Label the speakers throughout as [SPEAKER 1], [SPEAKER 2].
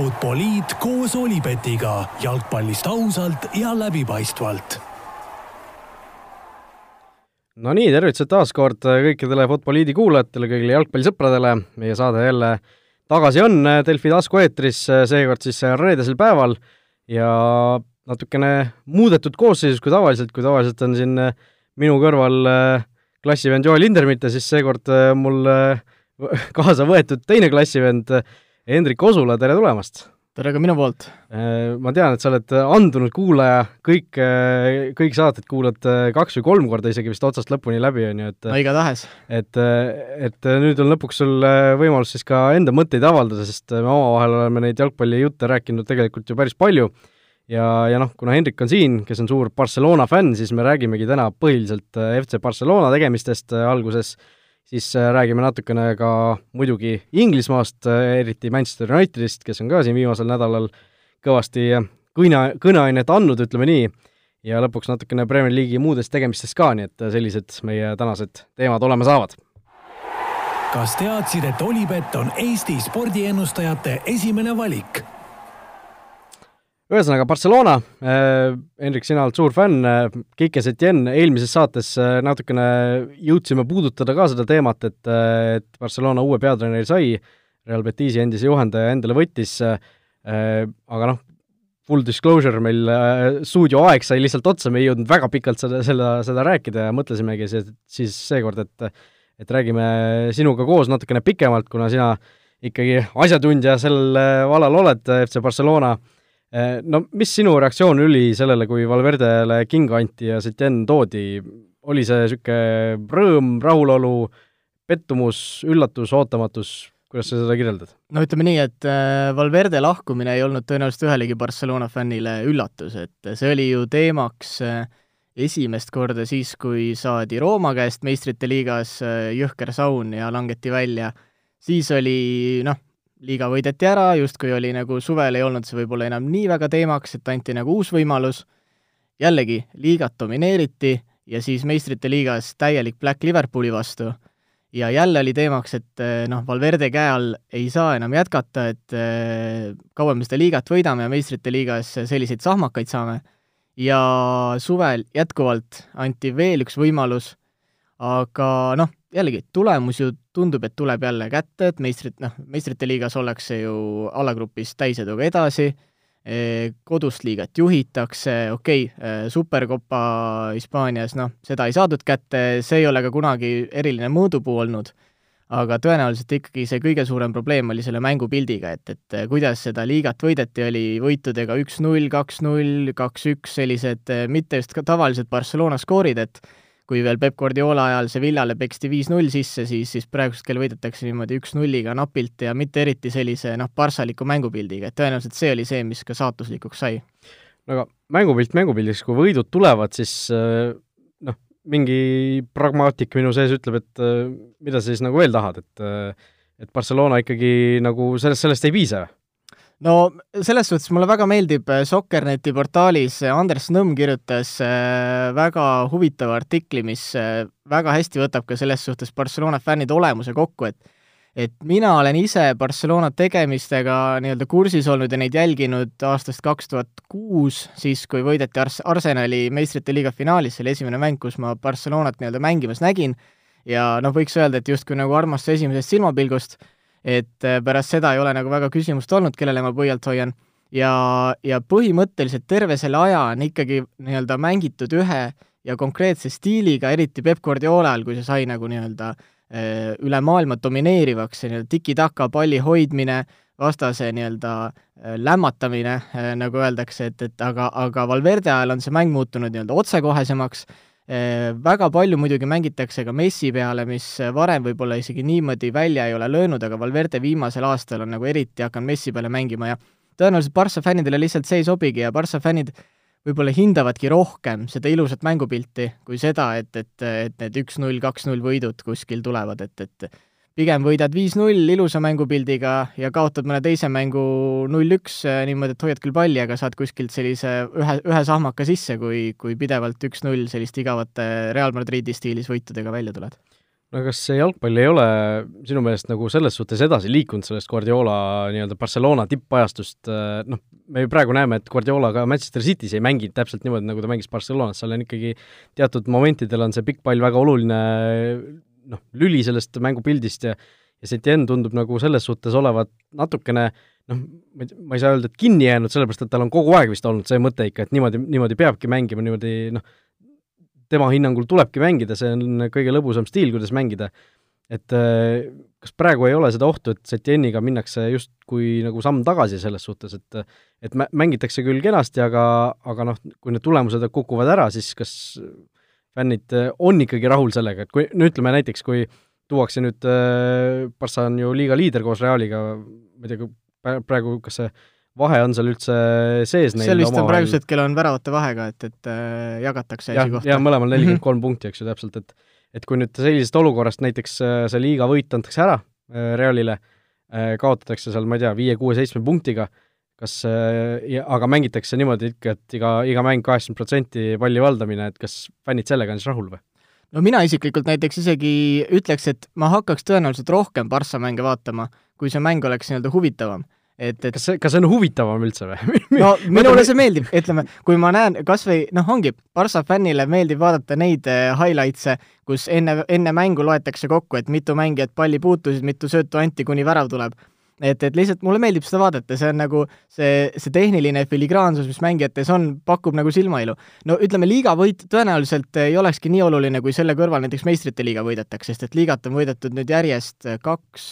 [SPEAKER 1] Futboliit koos Olipetiga. Jalgpallist ausalt ja läbipaistvalt.
[SPEAKER 2] no nii, tervitused taas kord kõikidele Futboliidi kuulajatele, kõigile jalgpallisõpradele, meie saade jälle tagasi on Delfi taskueetris, seekord siis reedesel päeval. Ja natukene muudetud koosseisus kui tavaliselt, kui tavaliselt on siin minu kõrval klassivend Joel Lindermitte, siis seekord mul kaasa võetud teine klassivend Hendrik Osula, tere tulemast!
[SPEAKER 3] tere ka minu poolt!
[SPEAKER 2] Äh, ma tean, et sa oled andunud kuulaja, kõik, äh, kõik saated kuulad äh, kaks või kolm korda isegi vist otsast lõpuni läbi, on ju, et
[SPEAKER 3] no igatahes.
[SPEAKER 2] et, et nüüd on lõpuks sul võimalus siis ka enda mõtteid avaldada, sest me omavahel oleme neid jalgpallijutte rääkinud tegelikult ju päris palju ja, ja noh, kuna Hendrik on siin, kes on suur Barcelona fänn, siis me räägimegi täna põhiliselt FC Barcelona tegemistest alguses äh, siis äh, räägime natukene ka muidugi Inglismaast, äh, eriti Manchester Unitedist, kes on ka siin viimasel nädalal kõvasti äh, kõne, kõneainet andnud, ütleme nii, ja lõpuks natukene Premier League'i muudest tegemistest ka, nii et sellised meie tänased teemad olema saavad.
[SPEAKER 1] kas teadsid, et Olipet on Eesti spordiennustajate esimene valik?
[SPEAKER 2] Ühesõnaga Barcelona äh,, Hendrik, sina oled suur fänn äh,, Kike Setien, eelmises saates äh, natukene jõudsime puudutada ka seda teemat, et, et Barcelona uue peatreeneri sai, Real Betisi endise juhendaja endale võttis aga noh, full disclosure, meil stuudioaeg sai lihtsalt otsa, me ei jõudnud väga pikalt seda, seda, seda rääkida ja mõtlesimegi siis, siis seekord, et et räägime sinuga koos natukene pikemalt, kuna sina ikkagi asjatundja sel valal oled, FC Barcelona. äh, no mis sinu reaktsioon oli sellele, kui Valverdele kinga anti ja Setien toodi, oli see niisugune rõõm, rahulolu, pettumus, üllatus, ootamatus, kuidas sa seda kirjeldad?
[SPEAKER 3] no ütleme nii, et äh, Valverde lahkumine ei olnud tõenäoliselt ühelegi Barcelona fännile üllatus, et see oli ju teemaks äh, esimest korda siis, kui saadi Rooma käest meistrite liigas äh, jõhker saun ja langeti välja, siis oli noh, liiga võideti ära, justkui oli nagu suvel ei olnud see võib-olla enam nii väga teemaks, et anti nagu uus võimalus, jällegi, liigat domineeriti ja siis meistrite liigas täielik Black Liverpooli vastu ja jälle oli teemaks, et eh, noh, Valverde käe all ei saa enam jätkata, et eh, kaua me seda liigat võidame ja meistrite liigas selliseid sahmakaid saame. ja suvel jätkuvalt anti veel üks võimalus, aga noh, jällegi, tulemus ju tundub, et tuleb jälle kätte, et meistrit, noh, meistrite liigas ollakse ju alagrupis täiseduga edasi, e, kodust liigat juhitakse, okei okay,, e, Supercopa Hispaanias, noh, seda ei saadud kätte, see ei ole ka kunagi eriline mõõdupuu olnud, aga tõenäoliselt ikkagi see kõige suurem probleem oli selle mängupildiga, et, et kuidas seda liigat võideti, oli võitudega üks-null, kaks-null, kaks-üks, sellised mitte just tavalised Barcelona skoorid, et kui veel Peep Guardiola ajal Sevillale peksti viis-null sisse, siis, siis praegusel hetkel võidetakse niimoodi üks-nulliga napilt ja mitte eriti sellise noh, parsaliku mängupildiga, et tõenäoliselt see oli see, mis ka saatuslikuks sai.
[SPEAKER 2] no aga mängupilt mängupildiks, kui võidud tulevad, siis äh, noh, mingi pragmaatik minu sees ütleb, et äh, mida sa siis nagu veel tahad, et äh, et Barcelona ikkagi nagu sellest, sellest ei piisa
[SPEAKER 3] no selles suhtes mulle väga meeldib äh, Sokkerneti portaalis äh, Andres Nõmm kirjutas äh, väga huvitava artikli, mis väga hästi võtab ka selles suhtes Barcelona fännide olemuse kokku, et et mina olen ise Barcelona tegemistega nii-öelda kursis olnud ja neid jälginud aastast kaks tuhat kuus, siis kui võideti Ars-, Arsenali meistrite liiga finaalis, see oli esimene mäng, kus ma Barcelonat nii-öelda mängimas nägin, ja noh, võiks öelda, et justkui nagu armastus esimesest silmapilgust et äh, pärast seda ei ole nagu väga küsimust olnud, kellele ma pöialt hoian, ja, ja põhimõtteliselt terve selle aja on ikkagi nii-öelda mängitud ühe ja konkreetse stiiliga, eriti Peep Guardiola ajal, kui see sai nagu nii-öelda äh, üle maailma domineerivaks, see nii-öelda tiki-taka palli hoidmine, vastase nii-öelda äh, lämmatamine, nagu öeldakse, et, et aga, aga Valverde ajal on see mäng muutunud nii-öelda otsekohesemaks, väga palju muidugi mängitakse ka Messi peale, mis varem võib-olla isegi niimoodi välja ei ole löönud, aga Valverde viimasel aastal on nagu eriti hakanud Messi peale mängima ja tõenäoliselt Barca fännidele lihtsalt see ei sobigi ja Barca fännid võib-olla hindavadki rohkem seda ilusat mängupilti kui seda, et, et, et need üks-null, kaks-null võidud kuskil tulevad, et, et pigem võidad viis-null ilusa mängupildiga ja kaotad mõne teise mängu null-üks äh, niimoodi, et hoiad küll palli, aga saad kuskilt sellise ühe, ühe sahmaka sisse, kui, kui pidevalt üks-null sellist igavate Real Madridi stiilis võitudega välja tuled.
[SPEAKER 2] No kas see jalgpall ei ole sinu meelest nagu selles suhtes edasi liikunud sellest Guardiola nii-öelda Barcelona tippajastust, noh, me ju praegu näeme, et Guardiola ka Manchester City's ei mängi täpselt niimoodi, nagu ta mängis Barcelonas, seal on ikkagi teatud momentidel on see pikk pall väga oluline noh, lüli sellest mängupildist ja ja Setien tundub nagu selles suhtes olevat natukene noh, ma ei, ma ei saa öelda, et kinni jäänud, sellepärast et tal on kogu aeg vist olnud see mõte ikka, et niimoodi, niimoodi peabki mängima, niimoodi noh, tema hinnangul tulebki mängida, see on kõige lõbusam stiil, kuidas mängida. et äh, kas praegu ei ole seda ohtu, et Setieniga minnakse justkui nagu samm tagasi selles suhtes, et et mängitakse küll kenasti, aga, aga noh, kui need tulemused kukuvad ära, siis kas fännid on ikkagi rahul sellega, et kui, no ütleme näiteks, kui tuuakse nüüd, äh, Barca on ju liiga liider koos Realiga, ma ei tea, praegu kas see vahe on seal üldse sees neil
[SPEAKER 3] seal vist on praegusel hetkel on väravate vahega, et, et äh, jagatakse esikohta.
[SPEAKER 2] jah, mõlemal nelikümmend kolm punkti, eks ju, täpselt, et et kui nüüd sellisest olukorrast näiteks äh, see liiga võit antakse ära äh, Realile äh,, kaotatakse seal, ma ei tea, viie-kuue-seitsme punktiga, kas äh, aga mängitakse niimoodi ikka, et iga, iga mäng kaheksakümmend protsenti palli valdamine, et kas fännid sellega on siis rahul või?
[SPEAKER 3] no mina isiklikult näiteks isegi ütleks, et ma hakkaks tõenäoliselt rohkem Barca mänge vaatama, kui see mäng oleks nii-öelda huvitavam et, et
[SPEAKER 2] kas see, kas see on huvitavam üldse või
[SPEAKER 3] no minule see meeldib, ütleme, kui ma näen kas või noh, ongi, Barca fännile meeldib vaadata neid äh, highlights'e, kus enne, enne mängu loetakse kokku, et mitu mängijat palli puutusid, mitu söötu anti, kuni värav tuleb. Et, et lihtsalt mulle meeldib seda vaadata, see on nagu see, see tehniline filigraansus, mis mängijates on, pakub nagu silmailu. no ütleme, liiga võit tõenäoliselt ei olekski nii oluline, kui selle kõrval näiteks meistrite liiga võidetakse, sest et liigat on võidetud nüüd järjest kaks,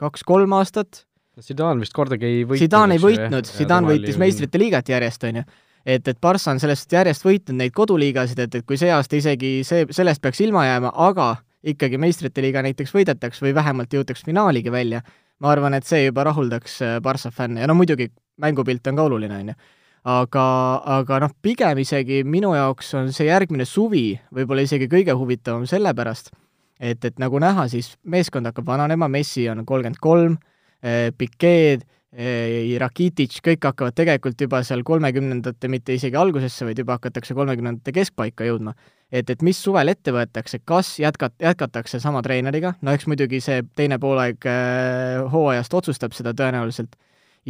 [SPEAKER 3] kaks-kolm aastat
[SPEAKER 2] Zidane vist kordagi ei võitnud.
[SPEAKER 3] Zidane ei võitnud, Zidane võitis meistrite liigat järjest, on ju. et, et Barca on sellest järjest võitnud neid koduliigasid, et, et kui see aasta isegi see, sellest peaks ilma jääma, aga ikkagi meistrite liiga näiteks võidetaks või vähemalt jõutaks finaaligi välja, ma arvan, et see juba rahuldaks äh, Barca fänne ja no muidugi mängupilt on ka oluline, on ju. aga, aga noh, pigem isegi minu jaoks on see järgmine suvi võib-olla isegi kõige huvitavam sellepärast, et, et nagu näha, siis meeskond hakkab vananema, Messi on kolmkümmend kolm, Eh, Piquet, eh, Rakitic, kõik hakkavad tegelikult juba seal kolmekümnendate, mitte isegi algusesse, vaid juba hakatakse kolmekümnendate keskpaika jõudma. Et, et mis suvel ette võetakse, kas jätkat-, jätkatakse sama treeneriga, no eks muidugi see teine poolaeg äh, hooajast otsustab seda tõenäoliselt,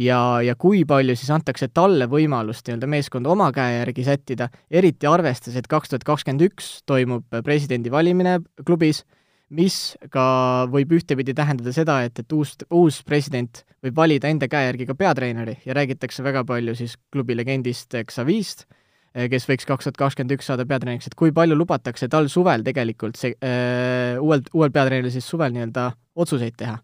[SPEAKER 3] ja, ja kui palju siis antakse talle võimalust nii-öelda meeskonda oma käe järgi sättida, eriti arvestades, et kaks tuhat kakskümmend üks toimub presidendi valimine klubis mis ka võib ühtepidi tähendada seda, et, et uus, uus president võib valida enda käe järgi ka peatreeneri ja räägitakse väga palju siis klubi legendist Xavist, eh, kes võiks kaks tuhat kakskümmend üks saada peatreeneriks, et kui palju lubatakse tal suvel tegelikult see äh, uuel, uuel peatreeneril siis suvel nii-öelda otsuseid teha.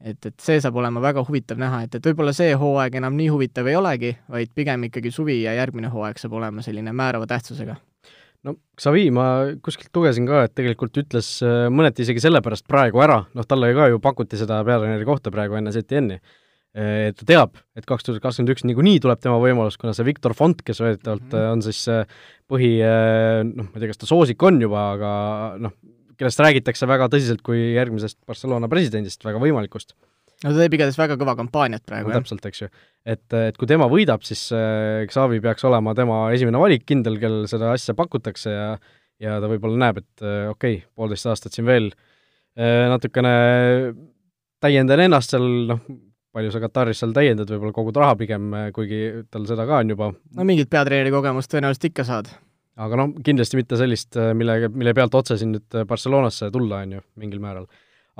[SPEAKER 3] et, et see saab olema väga huvitav näha, et, et võib-olla see hooaeg enam nii huvitav ei olegi, vaid pigem ikkagi suvi ja järgmine hooaeg saab olema selline määrava tähtsusega
[SPEAKER 2] no Xavi ma kuskilt lugesin ka, et tegelikult ütles äh, mõneti isegi sellepärast praegu ära, noh talle ka ju pakuti seda peatreeneri kohta praegu enne ZTN-i, ta teab, et kaks tuhat kakskümmend üks niikuinii tuleb tema võimalus, kuna see Viktor Font, kes väidetavalt mm -hmm. on siis põhi, noh, ma ei tea, kas ta soosik on juba, aga noh, kellest räägitakse väga tõsiselt kui järgmisest Barcelona presidendist, väga võimalikust
[SPEAKER 3] no ta teeb igatahes väga kõva kampaaniat praegu
[SPEAKER 2] no,, jah. täpselt, eks ju. et, et kui tema võidab, siis Xavi peaks olema tema esimene valik, kindel, kellel seda asja pakutakse ja ja ta võib-olla näeb, et okei okay,, poolteist aastat siin veel natukene täiendan ennast seal, noh, palju sa Kataris seal täiendad, võib-olla kogud raha pigem, kuigi tal seda ka on juba.
[SPEAKER 3] no mingit peatreeneri kogemust tõenäoliselt ikka saad.
[SPEAKER 2] aga noh, kindlasti mitte sellist, millega, mille pealt otse siin nüüd Barcelonasse tulla, on ju, mingil määral.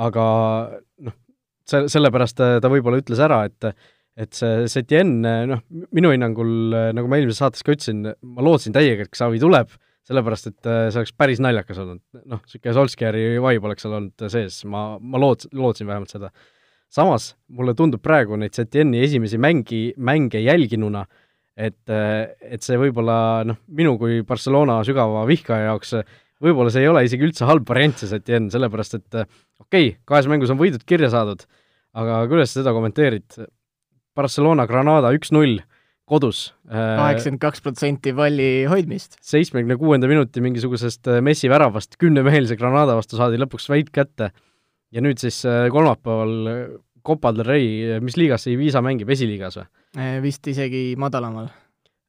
[SPEAKER 2] aga noh, see, sellepärast ta, ta võib-olla ütles ära, et et see Setien, noh, minu hinnangul, nagu ma eelmises saates ka ütlesin, ma lootsin täiega, et Xavi tuleb, sellepärast et see oleks päris naljakas olnud. noh, niisugune Solskjaeri vibe oleks seal olnud sees, ma, ma loot-, lootsin vähemalt seda. Samas mulle tundub praegu neid Setieni esimesi mängi, mänge jälginuna, et, et see võib-olla noh, minu kui Barcelona sügava vihkaja jaoks võib-olla see ei ole isegi üldse halb variant, see Setien, sellepärast et okei okay,, kahes mängus on võidud kirja saadud, aga kuidas sa seda kommenteerid? Barcelona Granada üks-null kodus.
[SPEAKER 3] Äh, kaheksakümmend kaks protsenti palli hoidmist.
[SPEAKER 2] seitsmekümne kuuenda minuti mingisugusest äh, Messi väravast kümnemehelise Granada vastu saadi lõpuks võit kätte ja nüüd siis äh, kolmapäeval Copa del Rey, mis liigas see Visa mängib, esiliigas või?
[SPEAKER 3] Vist isegi madalamal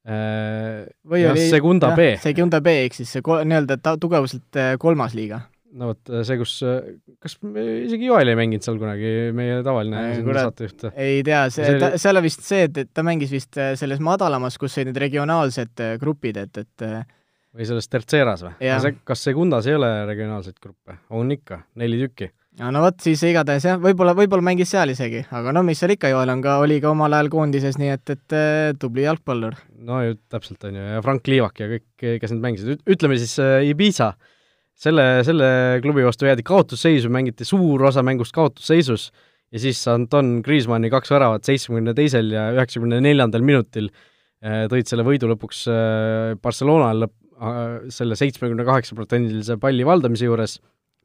[SPEAKER 2] või jah, oli Segunda B.
[SPEAKER 3] Segunda B ehk siis see ko-, nii-öelda ta-, tugevuselt kolmas liiga
[SPEAKER 2] no vot, see, kus, kas isegi Joel ei mänginud seal kunagi, meie tavaline saatejuht?
[SPEAKER 3] ei tea, see, ta, seal on vist see, et, et ta mängis vist äh, selles madalamas, kus olid need regionaalsed äh, grupid, et, et äh,
[SPEAKER 2] või selles Terceras või? kas Segundas ei ole regionaalseid gruppe? on ikka, neli tükki
[SPEAKER 3] ja no vot, siis igatahes jah, võib-olla, võib-olla mängis seal isegi, aga no mis seal ikka, Joel on ka, oli ka omal ajal koondises, nii et, et äh, tubli jalgpallur.
[SPEAKER 2] no ju täpselt, on ju, ja Frank Liivak ja kõik, kes need mängisid, ütleme siis äh, Ibiza, selle, selle klubi vastu jäädi kaotusseisu, mängiti suur osa mängust kaotusseisus ja siis Anton Griezmanni kaks väravat seitsmekümne teisel ja üheksakümne neljandal minutil äh, tõid selle võidu lõpuks Barcelonale selle seitsmekümne kaheksa protsendilise palli valdamise juures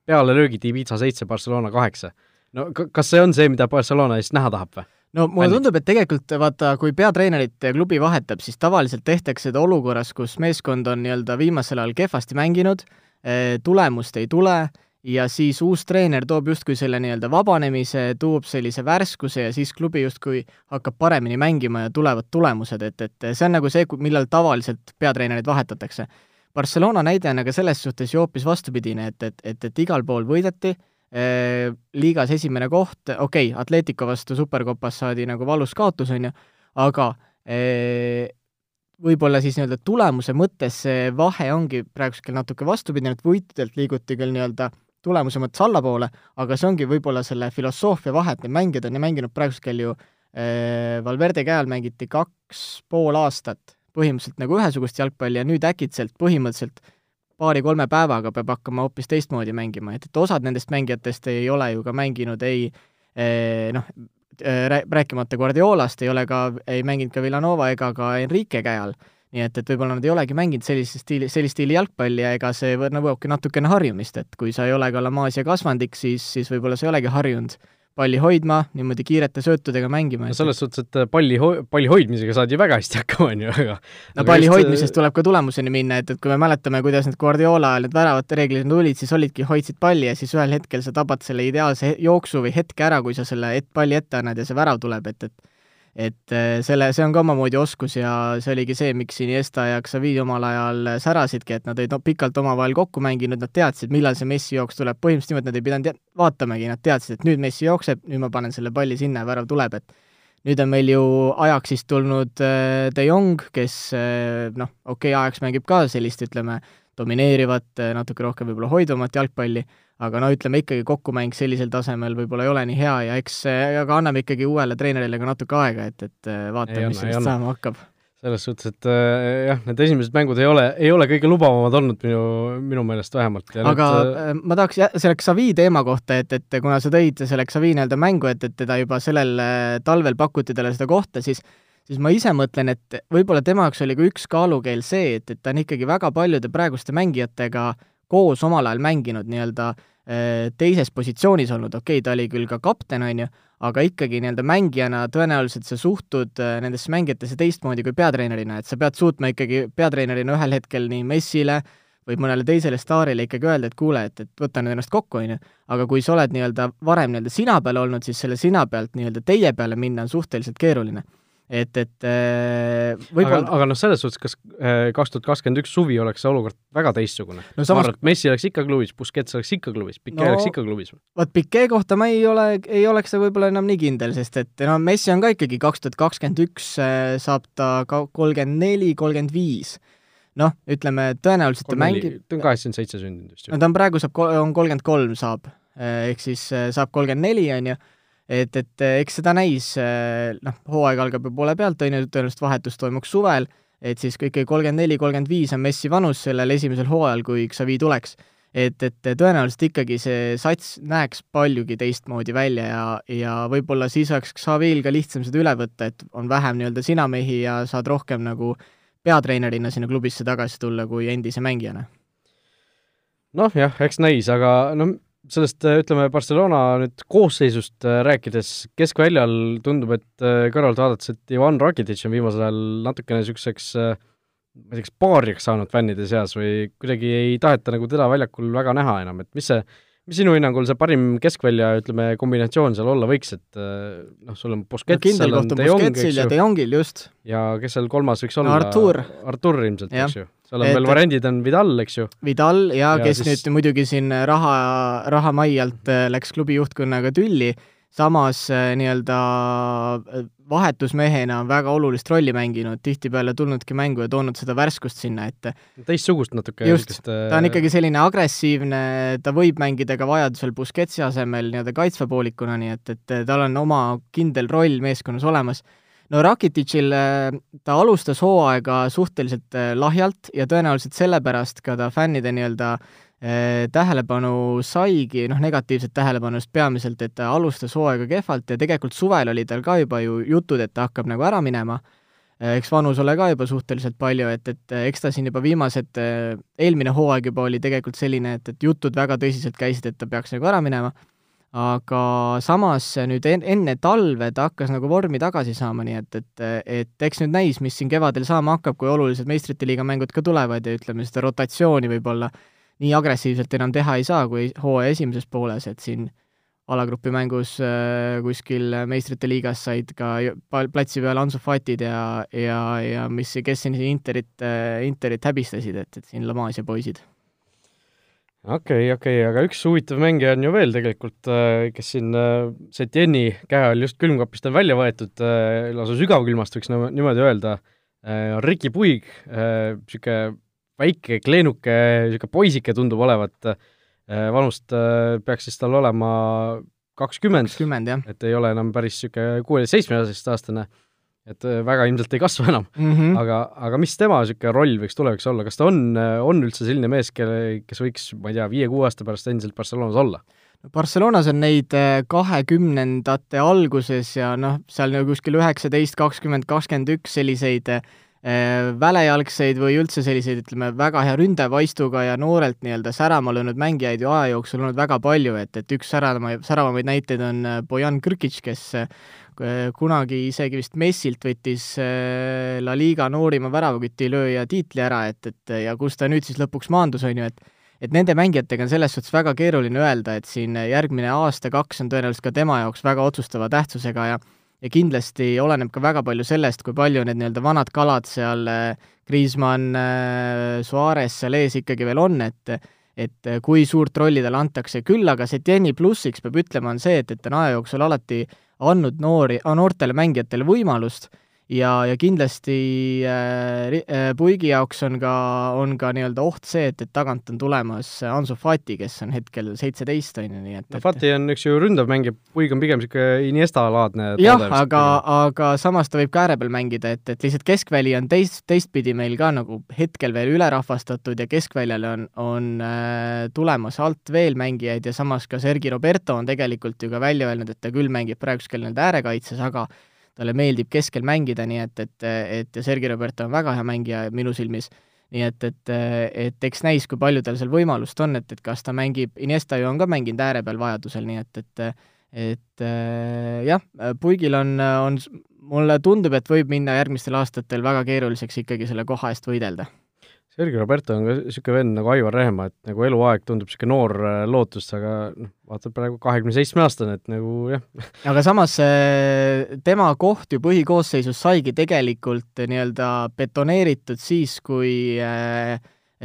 [SPEAKER 2] pealelöögid Ibiza seitse, Barcelona kaheksa. no kas see on see, mida Barcelona siis näha tahab või?
[SPEAKER 3] no mulle Männid. tundub, et tegelikult vaata, kui peatreenerit klubi vahetab, siis tavaliselt tehtakse seda olukorras, kus meeskond on nii-öelda viimasel ajal kehvasti mänginud, eh, tulemust ei tule ja siis uus treener toob justkui selle nii-öelda vabanemise, toob sellise värskuse ja siis klubi justkui hakkab paremini mängima ja tulevad tulemused, et, et see on nagu see, millal tavaliselt peatreenerit vahetatakse Barcelona näide on aga selles suhtes ju hoopis vastupidine, et, et, et, et igal pool võideti eh,, liigas esimene koht, okei okay,, Atletico vastu Supercopas saadi nagu valus kaotus, on ju, aga eh, võib-olla siis nii-öelda tulemuse mõttes see vahe ongi praegusel natuke vastupidine, et võitjatelt liiguti küll nii-öelda tulemuse mõttes allapoole, aga see ongi võib-olla selle filosoofia vahe, et need mängijad on ju mänginud praegusel ju eh, Valverde käe all mängiti kaks pool aastat põhimõtteliselt nagu ühesugust jalgpalli ja nüüd äkitselt põhimõtteliselt paari-kolme päevaga peab hakkama hoopis teistmoodi mängima, et, et osad nendest mängijatest ei ole ju ka mänginud ei eh, noh, eh, rääkimata Guardiolast, ei ole ka, ei mänginud ka Villanova ega ka Enrique käe all. nii et, et võib-olla nad ei olegi mänginud sellist stiili, sellist stiili jalgpalli ja ega see nõuabki natukene harjumist, et kui sa ei ole ka La Masia kasvandik, siis, siis võib-olla sa ei olegi harjunud palli hoidma, niimoodi kiirete söötudega mängima.
[SPEAKER 2] no selles suhtes, et palli ho-, palli hoidmisega saad ju väga hästi hakkama, on ju, aga
[SPEAKER 3] no palli just... hoidmisest tuleb ka tulemuseni minna, et, et kui me mäletame, kuidas need Guardiola ajal need väravate reeglid tulid, siis olidki, hoidsid palli ja siis ühel hetkel sa tabad selle ideaalse jooksu või hetke ära, kui sa selle et-, palli ette annad ja see värav tuleb, et, et et äh, selle, see on ka omamoodi oskus ja see oligi see, miks Iniesta ja Xavi omal ajal särasidki, et nad olid pikalt omavahel kokku mänginud, nad teadsid, millal see Messi jooks tuleb, põhimõtteliselt niimoodi nad ei pidanud vaatamagi, nad teadsid, et nüüd Messi jookseb, nüüd ma panen selle palli sinna ja värav tuleb, et nüüd on meil ju siis tulnud äh, De Jong, kes äh, noh, okei okay,, ajaks mängib ka sellist, ütleme, domineerivat, natuke rohkem võib-olla hoidvamat jalgpalli, aga no ütleme ikkagi kokkumäng sellisel tasemel võib-olla ei ole nii hea ja eks, aga anname ikkagi uuele treenerile ka natuke aega, et, et äh, vaatame, mis sellest saama hakkab
[SPEAKER 2] selles suhtes, et äh, jah, need esimesed mängud ei ole, ei ole kõige lubavamad olnud minu, minu meelest vähemalt.
[SPEAKER 3] aga nüüd, äh, ma tahaks jah, selle Xavi teema kohta, et, et kuna sa tõid selle Xavi nii-öelda mängu, et, et teda juba sellel talvel pakuti talle seda kohta, siis siis ma ise mõtlen, et võib-olla tema jaoks oli ka üks kaalukeel see, et, et ta on ikkagi väga paljude praeguste mängijatega koos omal ajal mänginud nii-öelda äh, Äh, teises positsioonis olnud, okei okay,, ta oli küll ka kapten, on ju, aga ikkagi nii-öelda mängijana tõenäoliselt sa suhtud äh, nendesse mängijatesse teistmoodi kui peatreenerina, et sa pead suutma ikkagi peatreenerina ühel hetkel nii Messile või mõnele teisele staarile ikkagi öelda, et kuule, et, et võta nüüd ennast kokku, on ju. aga kui sa oled nii-öelda varem nii-öelda sina peal olnud, siis selle sina pealt nii-öelda teie peale minna on suhteliselt keeruline et, et äh,
[SPEAKER 2] võib-olla aga, aga noh, selles suhtes, kas äh, kaks tuhat kakskümmend üks suvi oleks see olukord väga teistsugune no,? Samas... ma arvan, et Messi oleks ikka klubis, Busquets oleks ikka klubis, Piquet no, oleks ikka klubis.
[SPEAKER 3] vot Piquet kohta ma ei ole, ei oleks võib-olla enam nii kindel, sest et no Messi on ka ikkagi kaks tuhat kakskümmend üks, äh, saab ta ka kolmkümmend neli, kolmkümmend viis noh, ütleme tõenäoliselt ta mängib
[SPEAKER 2] ta on kaheksakümmend seitse sündinud vist
[SPEAKER 3] no ta on praegu saab, on kolmkümmend kolm saab, ehk siis saab kolmkümmend neli, on ju, et, et eh, eks seda näis, eh, noh, hooaeg algab ju poole pealt, on ju, tõenäoliselt vahetus toimuks suvel, et siis ikkagi kolmkümmend neli, kolmkümmend viis on Messi vanus sellel esimesel hooajal, kui Xavi tuleks, et, et tõenäoliselt ikkagi see sats näeks paljugi teistmoodi välja ja, ja võib-olla siis oleks Xavil ka lihtsam seda üle võtta, et on vähem nii-öelda sinamehi ja saad rohkem nagu peatreenerina sinna klubisse tagasi tulla kui endise mängijana.
[SPEAKER 2] noh jah, eks näis, aga no sellest äh, ütleme, Barcelona nüüd koosseisust äh, rääkides, keskväljal tundub, et äh, kõrvalt vaadates, et Ivan Rakitic on viimasel ajal natukene niisuguseks ma ei tea, kas paariaks saanud fännide seas või kuidagi ei taheta nagu teda väljakul väga näha enam, et mis see, mis sinu hinnangul see parim keskvälja, ütleme, kombinatsioon seal olla võiks, et noh, sul on Busquets
[SPEAKER 3] no,, seal on De Jong, eks ju. De Jongil, just.
[SPEAKER 2] ja kes seal kolmas võiks olla?
[SPEAKER 3] Artur.
[SPEAKER 2] Artur ilmselt, eks ju. seal on et, veel variandid, on Vidal, eks ju.
[SPEAKER 3] Vidal ja, ja kes siis... nüüd muidugi siin raha, rahamai alt läks klubi juhtkonnaga tülli samas äh, nii-öelda äh, vahetusmehena on väga olulist rolli mänginud, tihtipeale tulnudki mängu ja toonud seda värskust sinna ette.
[SPEAKER 2] teistsugust natuke.
[SPEAKER 3] just, ta on äh, ikkagi selline agressiivne, ta võib mängida ka vajadusel Busquetsi asemel nii-öelda kaitsvapoolikuna, nii et, et tal on oma kindel roll meeskonnas olemas. no Rakititšil ta alustas hooaega suhteliselt lahjalt ja tõenäoliselt sellepärast ka ta fännide nii-öelda tähelepanu saigi, noh, negatiivset tähelepanu just peamiselt, et ta alustas hooaega kehvalt ja tegelikult suvel oli tal ka juba ju jutud, et ta hakkab nagu ära minema, äh, eks vanus ole ka juba suhteliselt palju, et, et äh, eks ta siin juba viimased, eelmine hooaeg juba oli tegelikult selline, et, et jutud väga tõsiselt käisid, et ta peaks nagu ära minema, aga samas nüüd en-, enne talve ta hakkas nagu vormi tagasi saama, nii et, et, et eks nüüd näis, mis siin kevadel saama hakkab, kui olulised meistrite liiga mängud ka tulevad ja ütleme, seda rotatsiooni võib-olla nii agressiivselt enam teha ei saa kui hooaja esimeses pooles, et siin alagrupi mängus äh, kuskil meistrite liigas said ka platsi peal Ansu Fatid ja, ja, ja mis, kes siin Interit, äh, Interit häbistasid, et, et siin La Masia poisid.
[SPEAKER 2] okei okay,, okei okay,, aga üks huvitav mängija on ju veel tegelikult, äh, kes siin Setjeni käe all just külmkapist on välja võetud, lausa sügavkülmast võiks niimoodi öelda, on Riki Puig, niisugune väike, kleenuke, niisugune poisike tundub olevat, äh, vanust äh, peaks siis tal olema kakskümmend, et ei ole enam päris niisugune kuueteist-seitsmeteistaastane, et äh, väga ilmselt ei kasva enam mm. -hmm. aga, aga mis tema niisugune roll võiks tulevikus olla, kas ta on, on üldse selline mees, kelle, kes võiks, ma ei tea, viie-kuue aasta pärast endiselt Barcelonas olla?
[SPEAKER 3] Barcelonas on neid kahekümnendate alguses ja noh, seal nagu kuskil üheksateist, kakskümmend, kakskümmend üks selliseid äh, Äh, välejalgseid või üldse selliseid, ütleme, väga hea ründevaistuga ja noorelt nii-öelda särama löönud mängijaid ju aja jooksul olnud väga palju, et, et üks särama, säravamaid näiteid on äh, Bojan Krkic, kes äh, kunagi isegi vist Messilt võttis La Liga noorima väravakütilööja tiitli ära, et, et ja kus ta nüüd siis lõpuks maandus, on ju, et et nende mängijatega on selles suhtes väga keeruline öelda, et siin järgmine aasta-kaks on tõenäoliselt ka tema jaoks väga otsustava tähtsusega ja ja kindlasti oleneb ka väga palju sellest, kui palju need nii-öelda vanad kalad seal, äh, äh, Suarez seal ees ikkagi veel on, et et kui suurt rolli talle antakse, küll aga Setjeni plussiks peab ütlema, on see, et, et ta on aja jooksul alati andnud noori, noortele mängijatele võimalust ja, ja kindlasti äh, äh, Puigi jaoks on ka, on ka nii-öelda oht see, et, et tagant on tulemas Ansu Fati, kes on hetkel seitseteist, on ju, nii et
[SPEAKER 2] no Fati on üks ju ründav mängija, Puig on pigem niisugune Iniesta-laadne
[SPEAKER 3] jah, aga, aga samas ta võib ka ääre peal mängida, et, et lihtsalt keskväli on teist, teistpidi meil ka nagu hetkel veel ülerahvastatud ja keskväljale on, on äh, tulemas alt veel mängijaid ja samas ka Sergi Roberto on tegelikult ju ka välja öelnud, et ta küll mängib praegusel nii-öelda äärekaitses, aga talle meeldib keskel mängida, nii et, et, et ja Sergei Roberto on väga hea mängija minu silmis, nii et, et, et eks näis, kui palju tal seal võimalust on, et, et kas ta mängib, Iniesta ju on ka mänginud ääre peal vajadusel, nii et, et et jah, Puigil on, on, mulle tundub, et võib minna järgmistel aastatel väga keeruliseks ikkagi selle koha eest võidelda
[SPEAKER 2] Sergei Roberto on ka niisugune vend nagu Aivar Rehemaa, et nagu eluaeg tundub niisugune noor äh, lootus, aga noh, vaata praegu kahekümne seitsme aastane, et nagu jah.
[SPEAKER 3] aga samas tema koht ju põhikoosseisus saigi tegelikult nii-öelda betoneeritud siis, kui äh,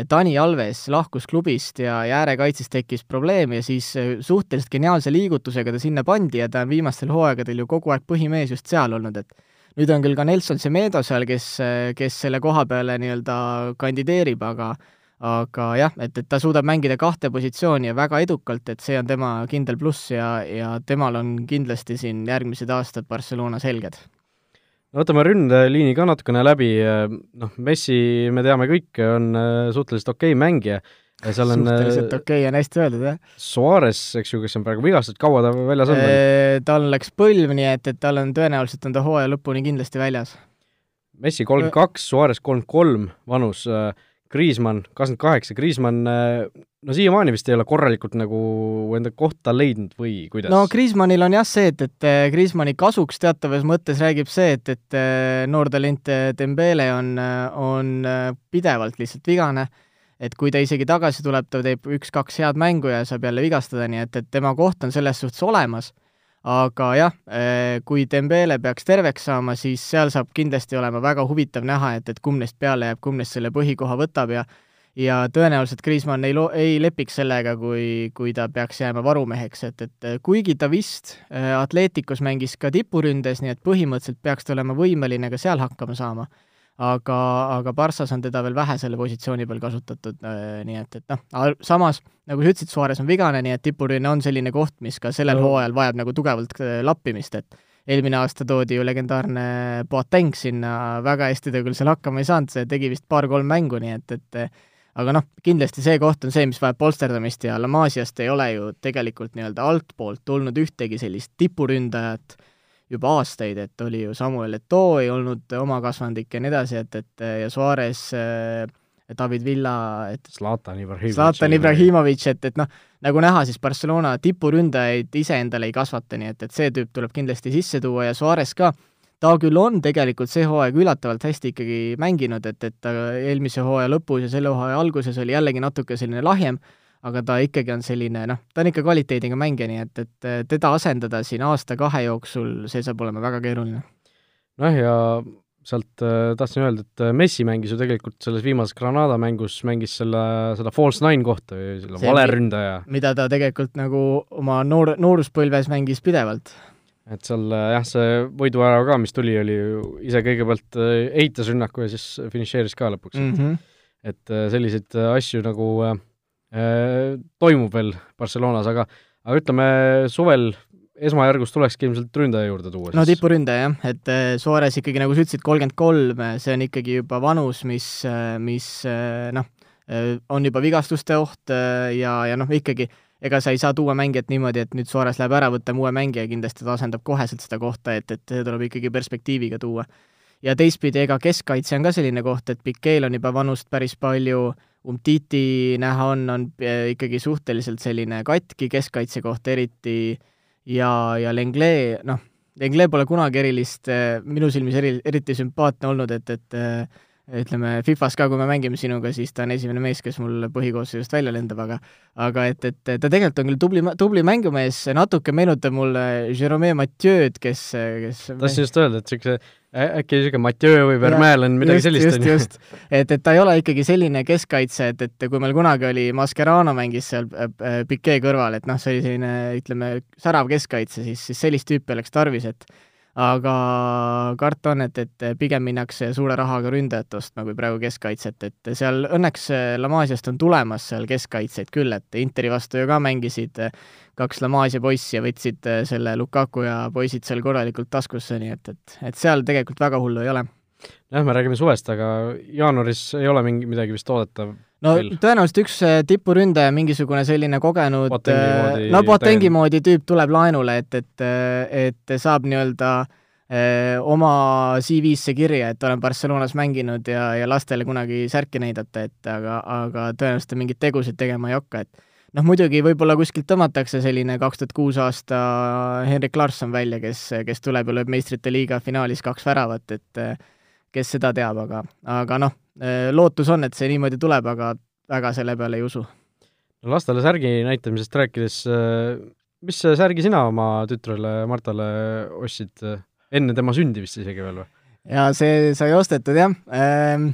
[SPEAKER 3] Dani Alves lahkus klubist ja, ja äärekaitses tekkis probleem ja siis äh, suhteliselt geniaalse liigutusega ta sinna pandi ja ta on viimastel hooaegadel ju kogu aeg põhimees just seal olnud, et nüüd on küll ka Nelson Semedo seal, kes, kes selle koha peale nii-öelda kandideerib, aga aga jah, et, et ta suudab mängida kahte positsiooni ja väga edukalt, et see on tema kindel pluss ja, ja temal on kindlasti siin järgmised aastad Barcelona selged.
[SPEAKER 2] No võtame ründeliini ka natukene läbi, noh, Messi, me teame kõik, on suhteliselt okei okay mängija
[SPEAKER 3] seal on suhteliselt äh, okei okay, on hästi öeldud, jah.
[SPEAKER 2] Suarez, eks ju, kes on praegu vigastatud, kaua ta väljas on?
[SPEAKER 3] Äh, tal läks põlv, nii et, et tal on tõenäoliselt on ta hooaja lõpuni kindlasti väljas.
[SPEAKER 2] Messi kolmkümmend kaks, Suarez kolmkümmend kolm vanus, Kriismann äh, kakskümmend kaheksa, Kriismann no siiamaani vist ei ole korralikult nagu enda kohta leidnud või kuidas?
[SPEAKER 3] no Kriismannil on jah see, et, et Kriismanni kasuks teatavas mõttes räägib see, et, et noor talent Dembele on, on pidevalt lihtsalt vigane et kui ta isegi tagasi tuleb, ta teeb üks-kaks head mängu ja saab jälle vigastada, nii et, et tema koht on selles suhtes olemas, aga jah, kui Dembele peaks terveks saama, siis seal saab kindlasti olema väga huvitav näha, et, et kumb neist peale jääb, kumb neist selle põhikoha võtab ja ja tõenäoliselt Kriismann ei lo-, ei lepiks sellega, kui, kui ta peaks jääma varumeheks, et, et kuigi ta vist äh, Atleticus mängis ka tipuründes, nii et põhimõtteliselt peaks ta olema võimeline ka seal hakkama saama, aga, aga Barssas on teda veel vähe selle positsiooni peal kasutatud, äh, nii et, et noh, samas nagu sa ütlesid, Suarez on vigane, nii et tipurünne on selline koht, mis ka sellel no. hooajal vajab nagu tugevalt äh, lappimist, et eelmine aasta toodi ju legendaarne Boateng sinna, väga hästi ta küll seal hakkama ei saanud, see tegi vist paar-kolm mängu, nii et, et aga noh, kindlasti see koht on see, mis vajab polsterdamist ja La Masiast ei ole ju tegelikult nii-öelda altpoolt tulnud ühtegi sellist tipuründajat juba aastaid, et oli ju Samuel Eto'o ei olnud oma kasvandik ja nii edasi, et, et ja Suarez äh, David Villa, et
[SPEAKER 2] Zlatan Ibrahimovic.
[SPEAKER 3] Zlatan Ibrahimovic, et, et noh, nagu näha, siis Barcelona tipuründajaid ise endale ei kasvata, nii et, et see tüüp tuleb kindlasti sisse tuua ja Suarez ka ta küll on tegelikult see hooaeg üllatavalt hästi ikkagi mänginud, et, et ta eelmise hooaja lõpus ja selle hooaja alguses oli jällegi natuke selline lahjem, aga ta ikkagi on selline noh, ta on ikka kvaliteediga mängija, nii et, et teda asendada siin aasta-kahe jooksul, see saab olema väga keeruline.
[SPEAKER 2] noh, ja sealt äh, tahtsin öelda, et äh, Messi mängis ju tegelikult selles viimases Granada mängus, mängis selle, seda false nine kohta või selle valeründaja.
[SPEAKER 3] mida ta tegelikult nagu oma noor, nooruspõlves mängis pidevalt
[SPEAKER 2] et seal äh, jah, see võiduvärav ka, mis tuli, oli ju ise kõigepealt äh, eitas rünnaku ja siis finišeeris ka lõpuks mm. -hmm. et äh, selliseid asju nagu äh, toimub veel Barcelonas, aga aga ütleme, suvel esmajärgus tulekski ilmselt ründaja juurde tuua.
[SPEAKER 3] no tipuründaja jah, et Suarez ikkagi, nagu sa ütlesid, kolmkümmend kolm, see on ikkagi juba vanus, mis, mis noh, on juba vigastuste oht ja, ja noh, ikkagi ega sa ei saa tuua mängijat niimoodi, et nüüd Suarez läheb ära, võtame uue mängija ja kindlasti ta asendab koheselt seda kohta, et, et see tuleb ikkagi perspektiiviga tuua. Ja teistpidi, ega keskkaitse on ka selline koht, et Pikeel on juba vanust päris palju, Umtiti näha on, on eh, ikkagi suhteliselt selline katki keskkaitse koht eriti. Ja, ja Lenglet, noh, Lenglet pole kunagi erilist, eh, minu silmis eri, eriti sümpaatne olnud, et, et eh, ütleme, Fifas ka, kui me mängime sinuga, siis ta on esimene mees, kes mul põhikoosseisust välja lendab, aga aga et, et ta tegelikult on küll tubli, tubli mängumees, natuke meenutab mulle Jerome Mathieu'd, kes, kes
[SPEAKER 2] tahtsin just öelda, et niisuguse äkki niisugune Mathieu või Vermeulen, midagi just, sellist
[SPEAKER 3] on ju. just, et, et ta ei ole ikkagi selline keskkaitse, et, et kui meil kunagi oli Mascherano mängis seal Piquet kõrval, et noh, see oli selline, ütleme, särav keskkaitse, siis, siis sellist tüüpi oleks tarvis, et aga karta on, et, et pigem minnakse suure rahaga ründajat ostma kui praegu keskkaitset, et seal õnneks La Masiast on tulemas seal keskkaitseid küll, et Interi vastu ju ka mängisid kaks La Masia poissi ja võtsid selle Lukaku ja poisid seal korralikult taskusse, nii et, et, et seal tegelikult väga hullu ei ole.
[SPEAKER 2] jah, me räägime suvest, aga jaanuaris ei ole mingi, midagi vist oodata
[SPEAKER 3] no veel. tõenäoliselt üks äh, tipuründaja, mingisugune selline kogenud, äh, no Boatengi moodi tüüp tuleb laenule, et, et, äh, et saab nii-öelda oma CV-sse kirja, et olen Barcelonas mänginud ja, ja lastele kunagi särki näidata, et aga, aga tõenäoliselt ta mingeid tegusid tegema ei hakka, et noh, muidugi võib-olla kuskilt tõmmatakse selline kaks tuhat kuus aasta Henrik Larsson välja, kes, kes tuleb ja lööb meistrite liiga finaalis kaks väravat, et kes seda teab, aga, aga noh, lootus on, et see niimoodi tuleb, aga väga selle peale ei usu.
[SPEAKER 2] no lastele särgi näitamisest rääkides, äh, mis särgi sina oma tütrele Martale ostsid enne tema sündi vist isegi veel või?
[SPEAKER 3] jaa, see sai ostetud jah ähm,,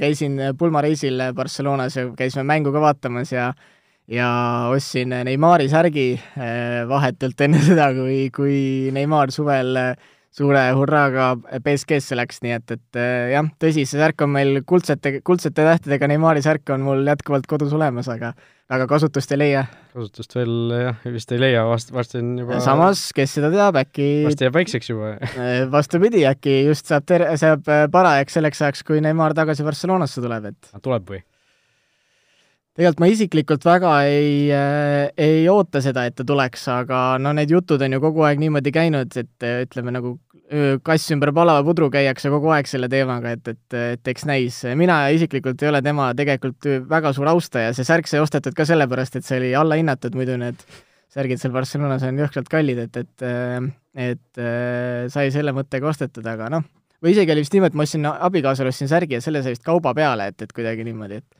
[SPEAKER 3] käisin pulmareisil Barcelonas ja käisime mängu ka vaatamas ja ja ostsin Neimari särgi äh, vahetult enne seda, kui, kui Neimar suvel äh, suure hurraaga BSG-sse läks, nii et, et eh, jah, tõsi, see särk on meil kuldsete, kuldsete tähtedega Neimari särk on mul jätkuvalt kodus olemas, aga aga kasutust ei leia.
[SPEAKER 2] kasutust veel jah, vist ei leia, vast-, varsti on juba
[SPEAKER 3] samas, kes seda teab, äkki
[SPEAKER 2] varsti jääb väikseks juba
[SPEAKER 3] vastupidi, äkki just saab ter-, saab parajaks selleks ajaks, kui Neimar tagasi Barcelonasse tuleb, et
[SPEAKER 2] tuleb või?
[SPEAKER 3] Tegelikult ma isiklikult väga ei äh,, ei oota seda, et ta tuleks, aga no need jutud on ju kogu aeg niimoodi käinud, et ütleme nagu kass ümber palava pudru käiakse kogu aeg selle teemaga, et, et, et eks näis. mina isiklikult ei ole tema tegelikult väga suur austaja, see särk sai ostetud ka sellepärast, et see oli allahinnatud, muidu need särgid seal Barcelonas on jõhkralt kallid, et, et et sai selle mõttega ostetud, aga noh, või isegi oli vist niimoodi, et ma ostsin, abikaasale ostsin särgi ja selle sai vist kauba peale, et, et kuidagi niimoodi, et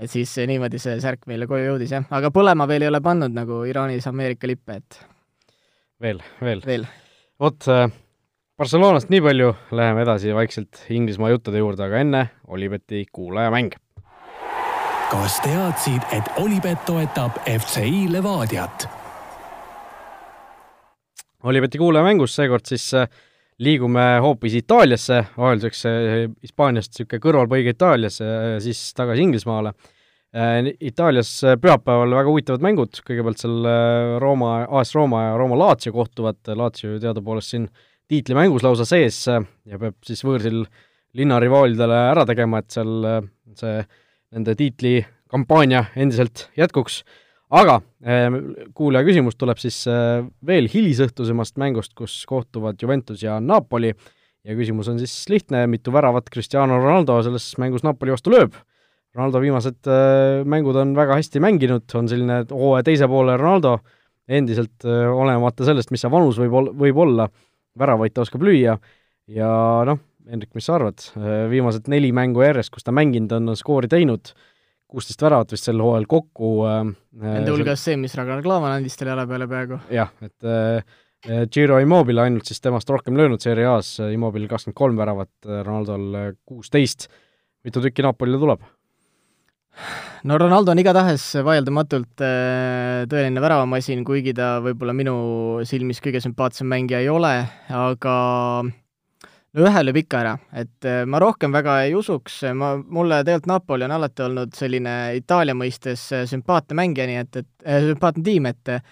[SPEAKER 3] et siis niimoodi see särk meile koju jõudis, jah. aga põlema veel ei ole pannud, nagu Iraanis Ameerika lippe, et
[SPEAKER 2] veel, veel,
[SPEAKER 3] veel.
[SPEAKER 2] vot äh, Barcelonast nii palju, läheme edasi vaikselt Inglismaa juttude juurde, aga enne Olibeti kuulajamäng.
[SPEAKER 1] kas teadsid, et Olipet toetab FCI Levadiat?
[SPEAKER 2] Olibeti kuulajamängus seekord siis äh, liigume hoopis Itaaliasse, vahelduseks äh, Hispaaniast niisugune kõrvalpõige Itaaliasse ja siis tagasi Inglismaale. Itaalias pühapäeval väga huvitavad mängud, kõigepealt seal Rooma, AS Rooma ja Rooma Lazio kohtuvad, Lazio teadupoolest siin tiitlimängus lausa sees ja peab siis võõrsil linnarivaalidele ära tegema, et seal see nende tiitlikampaania endiselt jätkuks. Aga äh, kuulaja küsimus tuleb siis äh, veel hilisõhtusemast mängust, kus kohtuvad Juventus ja Napoli. Ja küsimus on siis lihtne, mitu väravat Cristiano Ronaldo selles mängus Napoli vastu lööb? Ronaldo viimased mängud on väga hästi mänginud, on selline hooaja teise poole Ronaldo, endiselt olenemata sellest, mis see vanus võib ol-, võib olla väravaid ta oskab lüüa. Ja noh, Hendrik, mis sa arvad, viimased neli mängu järjest, kus ta mänginud on, on skoori teinud, kuusteist väravat vist sel hooajal kokku
[SPEAKER 3] äh,. Nende hulgas see, mis Ragnar Klavan andis talle jala peale peaaegu.
[SPEAKER 2] jah, et äh, Giro Immobile ainult siis temast rohkem löönud Serie A-s, Immobile kakskümmend kolm väravat, Ronaldol kuusteist. mitu tükki Napolile tuleb?
[SPEAKER 3] no Ronaldo on igatahes vaieldamatult äh, tõeline väravamasin, kuigi ta võib-olla minu silmis kõige sümpaatsem mängija ei ole, aga no ühe lööb ikka ära, et äh, ma rohkem väga ei usuks, ma, mulle tegelikult Napoli on alati olnud selline Itaalia mõistes äh, sümpaatne mängija, nii et, et äh, sümpaatne tiim, et äh,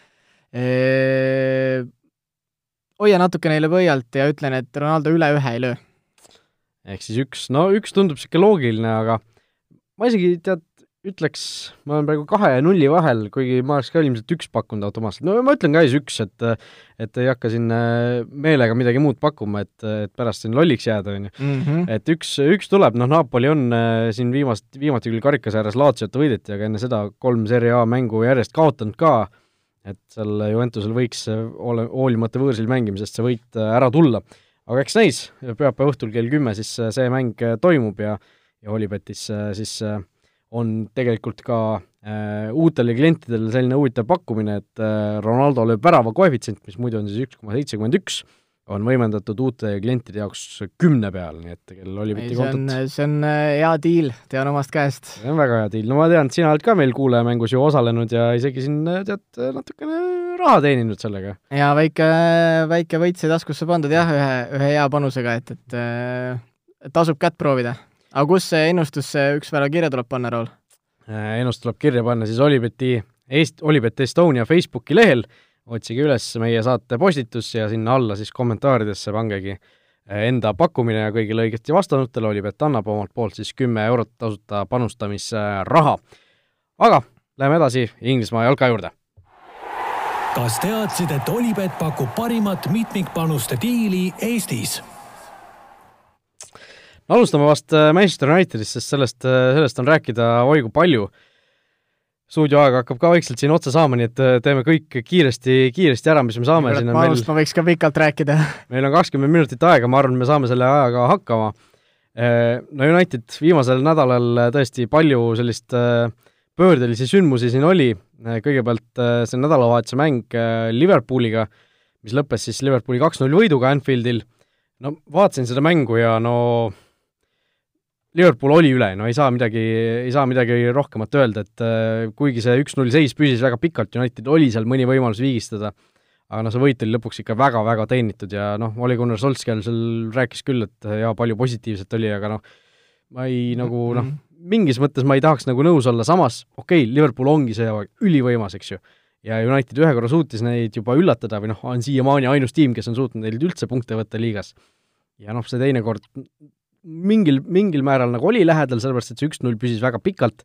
[SPEAKER 3] hoia natuke neile pöialt ja ütlen, et Ronaldo üle ühe ei löö.
[SPEAKER 2] ehk siis üks, no üks tundub niisugune loogiline, aga ma isegi tead, ütleks, ma olen praegu kahe ja nulli vahel, kuigi ma oleks ka ilmselt üks pakkunud automaatselt, no ma ütlen ka siis üks, et et ei hakka siin äh, meelega midagi muud pakkuma, et, et pärast siin lolliks jääda, on ju.
[SPEAKER 3] Mhm.
[SPEAKER 2] et üks, üks tuleb, noh, Napoli on äh, siin viimast, viimati küll karikasarjas Latsiot võideti, aga enne seda kolm Serie A mängu järjest kaotanud ka, et seal Juventusel võiks ole, hoolimata võõrsil mängimisest see võit äh, ära tulla. aga eks näis, pühapäeva õhtul kell kümme siis see mäng toimub ja ja Olipetis siis äh, on tegelikult ka äh, uutele klientidele selline huvitav pakkumine, et äh, Ronaldo lööb värava koefitsient, mis muidu on siis üks koma seitsekümmend üks, on võimendatud uute klientide jaoks kümne peale, nii et kellel oli mitte kontot.
[SPEAKER 3] see on äh, hea diil, tean omast käest.
[SPEAKER 2] see on väga hea diil, no ma tean, et sina oled ka meil kuulajamängus ju osalenud ja isegi siin äh, tead, natukene raha teeninud sellega.
[SPEAKER 3] jaa, väike, väike võit sai taskusse pandud jah, ühe, ühe hea panusega, et, et äh, tasub kätt proovida aga kus see ennustus, see üks värav kirja tuleb panna, Raul?
[SPEAKER 2] Äh, ennustus tuleb kirja panna siis Olibeti, Eest-, Olibet Estonia Facebooki lehel, otsige üles meie saate postitus ja sinna alla siis kommentaaridesse pangegi äh, enda pakkumine ja kõigile õigesti vastanutele Olibet annab omalt poolt siis kümme eurot tasuta panustamisraha. aga läheme edasi Inglismaa jalka juurde.
[SPEAKER 1] kas teadsid, et Olibet pakub parimat mitmikpanuste diili Eestis?
[SPEAKER 2] Alustame vast äh, Manchester Unitedist, sest sellest, äh, sellest on rääkida oi kui palju. stuudioaeg hakkab ka vaikselt siin otsa saama, nii et äh, teeme kõik kiiresti, kiiresti ära, mis me saame.
[SPEAKER 3] manust meil... ma võiks ka pikalt rääkida.
[SPEAKER 2] meil on kakskümmend minutit aega, ma arvan, me saame selle ajaga hakkama. No United viimasel nädalal tõesti palju sellist pöördelisi sündmusi siin oli, kõigepealt see nädalavahetuse mäng Liverpooliga, mis lõppes siis Liverpooli kaks-null võiduga Anfieldil, no vaatasin seda mängu ja no Liverpool oli üle, no ei saa midagi, ei saa midagi rohkemat öelda, et äh, kuigi see üks-null seis püsis väga pikalt, United oli seal mõni võimalus viigistada, aga noh, see võit oli lõpuks ikka väga-väga teenitud ja noh, Ole Gunnar Solskjaer seal rääkis küll, et jaa, palju positiivset oli, aga noh, ma ei nagu noh, mhm. mingis mõttes ma ei tahaks nagu nõus olla, samas okei okay,, Liverpool ongi see ülivõimas, eks ju, ja United ühe korra suutis neid juba üllatada või noh, on siiamaani ainus tiim, kes on suutnud neilt üldse punkte võtta liigas. ja noh, see teine kord mingil, mingil määral nagu oli lähedal, sellepärast et see üks-null püsis väga pikalt,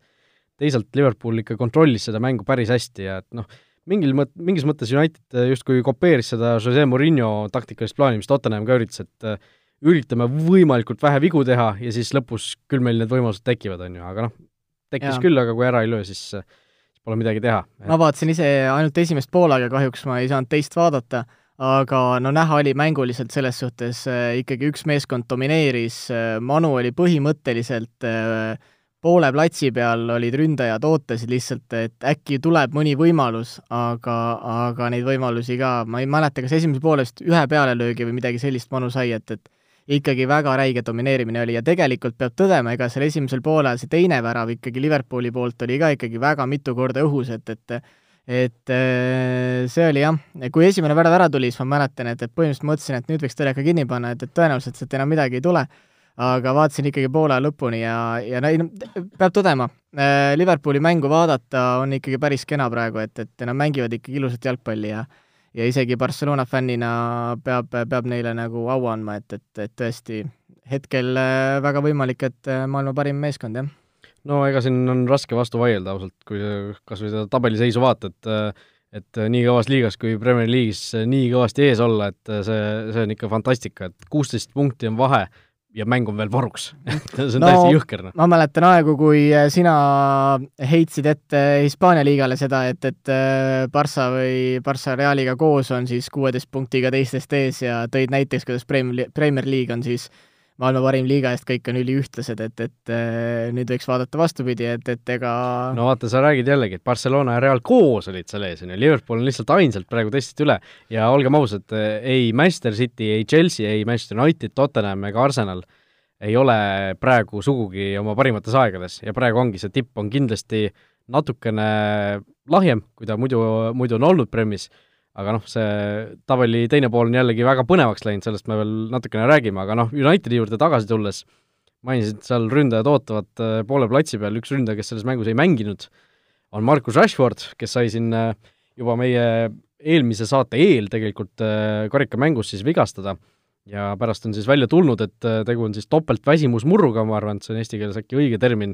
[SPEAKER 2] teisalt Liverpool ikka kontrollis seda mängu päris hästi ja et noh, mingil mõt-, mingis mõttes United justkui kopeeris seda Jose Murillo taktikalist plaani, mis Tottenham ka üritas, et äh, üritame võimalikult vähe vigu teha ja siis lõpus küll meil need võimalused tekivad, on ju, aga noh, tekkis ja. küll, aga kui ära ei löö, siis pole midagi teha.
[SPEAKER 3] ma vaatasin ise ainult esimest poolaega, kahjuks ma ei saanud teist vaadata aga no näha oli mänguliselt selles suhtes äh, ikkagi üks meeskond domineeris äh,, Manu oli põhimõtteliselt äh, poole platsi peal olid ründajad, ootasid lihtsalt, et äkki tuleb mõni võimalus, aga, aga neid võimalusi ka, ma ei mäleta, kas esimese poolest ühe pealelöögi või midagi sellist Manu sai, et, et ikkagi väga räige domineerimine oli ja tegelikult peab tõdema, ega seal esimesel poolel see teine värav ikkagi Liverpooli poolt oli ka ikkagi väga mitu korda õhus, et, et et äh, see oli jah, kui esimene värav ära tuli, siis ma mäletan, et, et põhimõtteliselt mõtlesin, et nüüd võiks teleka kinni panna, et, et tõenäoliselt sealt enam midagi ei tule, aga vaatasin ikkagi poole lõpuni ja, ja no peab tõdema, äh, Liverpooli mängu vaadata on ikkagi päris kena praegu, et, et nad mängivad ikkagi ilusat jalgpalli ja ja isegi Barcelona fännina peab, peab neile nagu au andma, et, et, et tõesti hetkel äh, väga võimalik, et maailma parim meeskond, jah
[SPEAKER 2] no ega siin on raske vastu vaielda ausalt, kui kas või seda tabeliseisu vaatad, et nii kõvas liigas kui Premier League'is nii kõvasti ees olla, et see, see on ikka fantastika, et kuusteist punkti on vahe ja mäng on veel varuks see on no, täiesti jõhker, noh.
[SPEAKER 3] ma mäletan aegu, kui sina heitsid ette Hispaania liigale seda, et, et Barca või Barca Realiga koos on siis kuueteist punktiga teistest ees ja tõid näiteks, kuidas Premier, Premier League on siis äh, maailma parim liiga eest kõik on üliühtlased, et, et äh, nüüd võiks vaadata vastupidi, et, et ega
[SPEAKER 2] no vaata, sa räägid jällegi, et Barcelona ja Real koos olid seal ees, on ju, Liverpool on lihtsalt ainsalt praegu teistest üle. Ja olgem ausad, ei Manchester City, ei Chelsea, ei Manchester United, Tottenham ega Arsenal ei ole praegu sugugi oma parimates aegades. Ja praegu ongi, see tipp on kindlasti natukene lahjem, kui ta muidu, muidu on olnud Premis aga noh, see tabeli teine pool on jällegi väga põnevaks läinud, sellest me veel natukene räägime, aga noh, Unitedi juurde tagasi tulles, mainisid, seal ründajad ootavad äh, poole platsi peal, üks ründaja, kes selles mängus ei mänginud, on Markus Rashford, kes sai siin äh, juba meie eelmise saate eel tegelikult äh, karikamängus siis vigastada. Ja pärast on siis välja tulnud, et tegu on siis topeltväsimusmurruga, ma arvan, et see on eesti keeles äkki õige termin,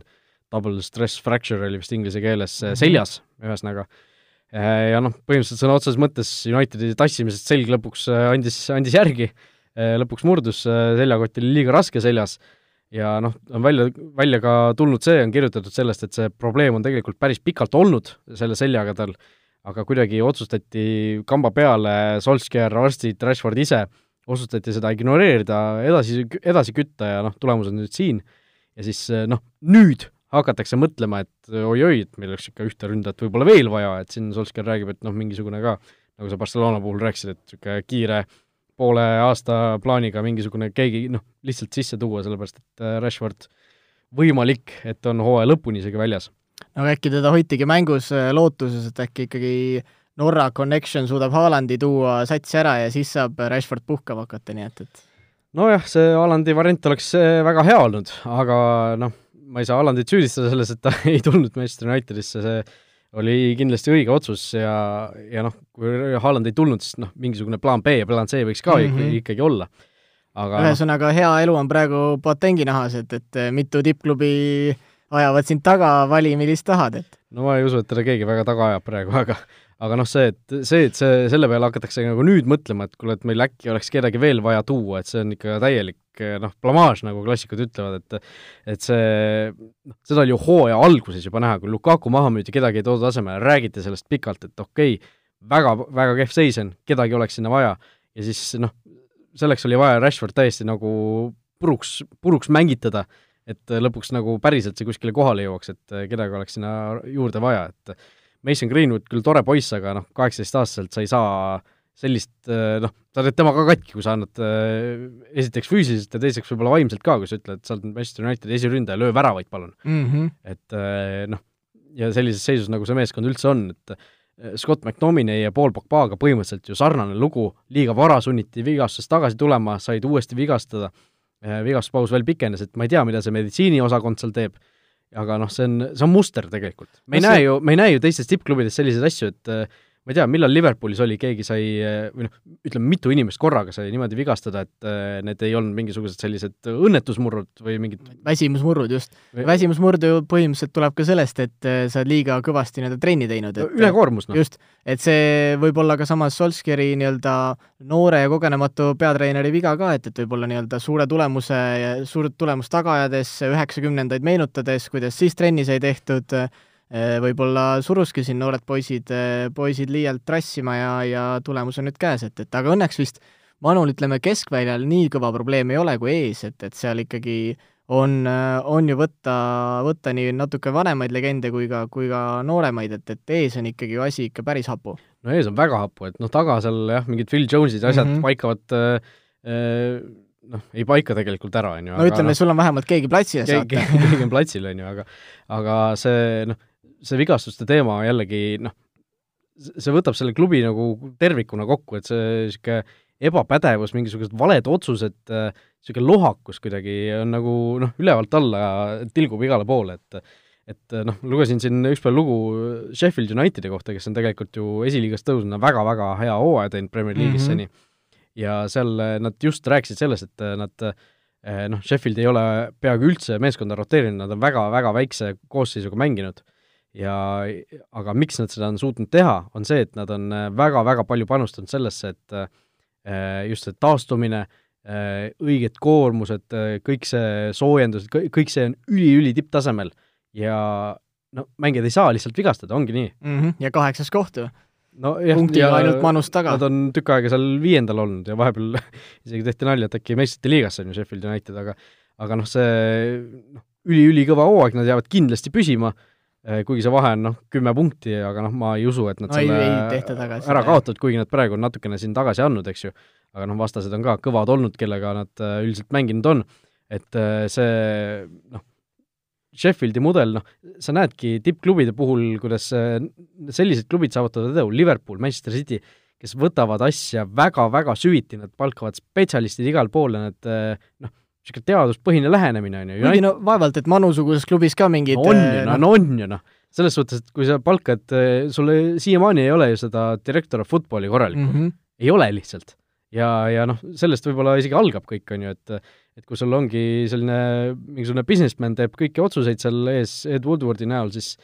[SPEAKER 2] double stress fracture oli vist inglise keeles mm, -hmm. seljas ühesõnaga. Äh, ja noh, põhimõtteliselt sõna otseses mõttes Unitedi tassimisest selg lõpuks äh, andis, andis järgi, äh, lõpuks murdus, seljakott oli liiga raske seljas. Ja noh, on välja, välja ka tulnud see, on kirjutatud sellest, et see probleem on tegelikult päris pikalt olnud selle seljaga tal, aga kuidagi otsustati kamba peale, Solskjaer, arstid, Rashford ise, otsustati seda ignoreerida, edasi, edasi kütta ja noh, tulemus on nüüd siin. ja siis noh, nüüd hakatakse mõtlema, et oi-oi, et meil oleks ikka ühte ründajat võib-olla veel vaja, et siin Solskjaer räägib, et noh, mingisugune ka, nagu sa Barcelona puhul rääkisid, et niisugune kiire poole aasta plaaniga mingisugune keegi noh, lihtsalt sisse tuua, sellepärast et äh, Rashford võimalik, et on hooaja lõpuni isegi väljas.
[SPEAKER 3] no äkki teda hoitigi mängus äh, lootuses, et äkki ikkagi Norra Connection suudab Haalandi tuua satsi ära ja siis saab Rashford puhkama hakata, nii et, et
[SPEAKER 2] nojah, see Haalandi variant oleks äh, väga hea olnud, aga noh, ma ei saa Hollandit süüdistada selles, et ta ei tulnud Manchester Unitedisse, see oli kindlasti õige otsus ja, ja noh, kui Haaland ei tulnud, siis noh, mingisugune plaan B ja plaan C võiks ka mm -hmm. ikkagi olla. aga
[SPEAKER 3] ühesõnaga noh. hea elu on praegu Boatengi nahas, et, et mitu tippklubi ajavad sind taga, vali, millist tahad, et
[SPEAKER 2] no ma ei usu, et teda keegi väga taga ajab praegu, aga aga noh, see, et see, et see, selle peale hakatakse nagu nüüd mõtlema, et kuule, et meil äkki oleks kedagi veel vaja tuua, et see on ikka täielik noh, blamaaž, nagu klassikud ütlevad, et et see, noh, seda oli ju hooaja alguses juba näha, kui Lukaku maha müüdi, kedagi ei toodud asemele, räägiti sellest pikalt, et okei okay,, väga, väga kehv seis on, kedagi oleks sinna vaja, ja siis noh, selleks oli vaja Rashford täiesti nagu puruks, puruks mängitada, et lõpuks nagu päriselt see kuskile kohale jõuaks, et kedagi oleks sinna juurde vaja, et Mason Greenwood küll tore poiss, aga noh, kaheksateistaastaselt sa ei saa sellist noh, sa teed tema ka katki, kui sa annad esiteks füüsiliselt ja teiseks võib-olla vaimselt ka, kui sa ütled, sa oled Manchester Unitedi esiründaja, löö väravaid palun
[SPEAKER 3] mm. -hmm.
[SPEAKER 2] et noh, ja sellises seisus, nagu see meeskond üldse on, et Scott McTominay ja Paul Pogbaga põhimõtteliselt ju sarnane lugu, liiga vara sunniti vigastusest tagasi tulema, said uuesti vigastada, vigastuspaus veel pikenes, et ma ei tea, mida see meditsiiniosakond seal teeb, aga noh, see on, see on muster tegelikult. me ei no, näe see... ju, me ei näe ju teistes tippklubides selliseid asju, et ma ei tea, millal Liverpoolis oli, keegi sai või noh, ütleme, mitu inimest korraga sai niimoodi vigastada, et äh, need ei olnud mingisugused sellised õnnetusmurrud või mingid
[SPEAKER 3] väsimusmurrud, just või.... väsimusmurd ju põhimõtteliselt tuleb ka sellest, et äh, sa oled liiga kõvasti nii-öelda trenni teinud, et
[SPEAKER 2] ülekoormus, noh.
[SPEAKER 3] just, et see võib olla ka samas Solskjeri nii-öelda noore ja kogenematu peatreeneri viga ka, et, et võib-olla nii-öelda suure tulemuse, suurt tulemust taga ajades, üheksakümnendaid meenutades, kuidas siis trenni sai tehtud, võib-olla suruski siin noored poisid, äh, poisid liialt trassima ja, ja tulemus on nüüd käes, et, et aga õnneks vist Manul, ütleme, keskväljal nii kõva probleem ei ole kui ees, et, et seal ikkagi on, on ju võtta, võtta nii natuke vanemaid legende kui ka, kui ka nooremaid, et, et ees on ikkagi ju asi ikka päris hapu.
[SPEAKER 2] no ees on väga hapu, et noh, taga seal jah, mingid Phil Jones'id ja asjad mm -hmm. paikavad äh, noh, ei paika tegelikult ära, on ju.
[SPEAKER 3] no ütleme no,, sul on vähemalt keegi platsile
[SPEAKER 2] saata. keegi on platsil, on ju, aga aga see noh, see vigastuste teema jällegi noh, see võtab selle klubi nagu tervikuna kokku, et see niisugune ebapädevus, mingisugused valed otsused, niisugune lohakus kuidagi on nagu noh, ülevalt alla tilgub igale poole, et et noh, lugesin siin ükspäev lugu Sheffield Unitedi kohta, kes on tegelikult ju esiliigas tõusnud, on väga-väga hea hooaja teinud Premier League'is mm -hmm. seni, ja seal nad just rääkisid sellest, et nad noh, Sheffield ei ole peaaegu üldse meeskonda roteerinud, nad on väga-väga väikse koosseisuga mänginud ja aga miks nad seda on suutnud teha, on see, et nad on väga-väga palju panustanud sellesse, et Äh, just see taastumine, äh, õiged koormused, äh, kõik see soojendus, kõik see on üli-üli tipptasemel ja no mängijad ei saa lihtsalt vigastada, ongi nii
[SPEAKER 3] mm. -hmm. ja kaheksas koht ju
[SPEAKER 2] no,
[SPEAKER 3] punktiga ainult manust taga.
[SPEAKER 2] Nad on tükk aega seal viiendal olnud ja vahepeal isegi tehti nalja, et äkki meistrite liigasse on ju Sheffield United, aga aga noh, see noh, üli-ülikõva hooaeg, nad jäävad kindlasti püsima Eh, kuigi see vahe on noh, kümme punkti, aga noh, ma ei usu, et nad no, selle tagasi, ära kaotavad, kuigi nad praegu on natukene siin tagasi andnud, eks ju, aga noh, vastased on ka kõvad olnud, kellega nad eh, üldiselt mänginud on, et eh, see noh, Sheffieldi mudel, noh, sa näedki tippklubide puhul, kuidas sellised klubid saavutavad edu, Liverpool, Manchester City, kes võtavad asja väga-väga süviti, nad palkavad spetsialistid igal pool ja nad noh, niisugune teaduspõhine lähenemine, on ju.
[SPEAKER 3] kuigi no vaevalt, et Manu-suguses klubis ka mingid
[SPEAKER 2] no on ju, no, no on ju noh, selles suhtes, et kui sa palkad, eh, sulle siiamaani ei ole ju seda direktor of football'i korralikku mm, -hmm. ei ole lihtsalt. ja, ja noh, sellest võib-olla isegi algab kõik, on ju, et et kui sul ongi selline mingisugune businessman teeb kõiki otsuseid seal ees Ed Woodwardi näol, siis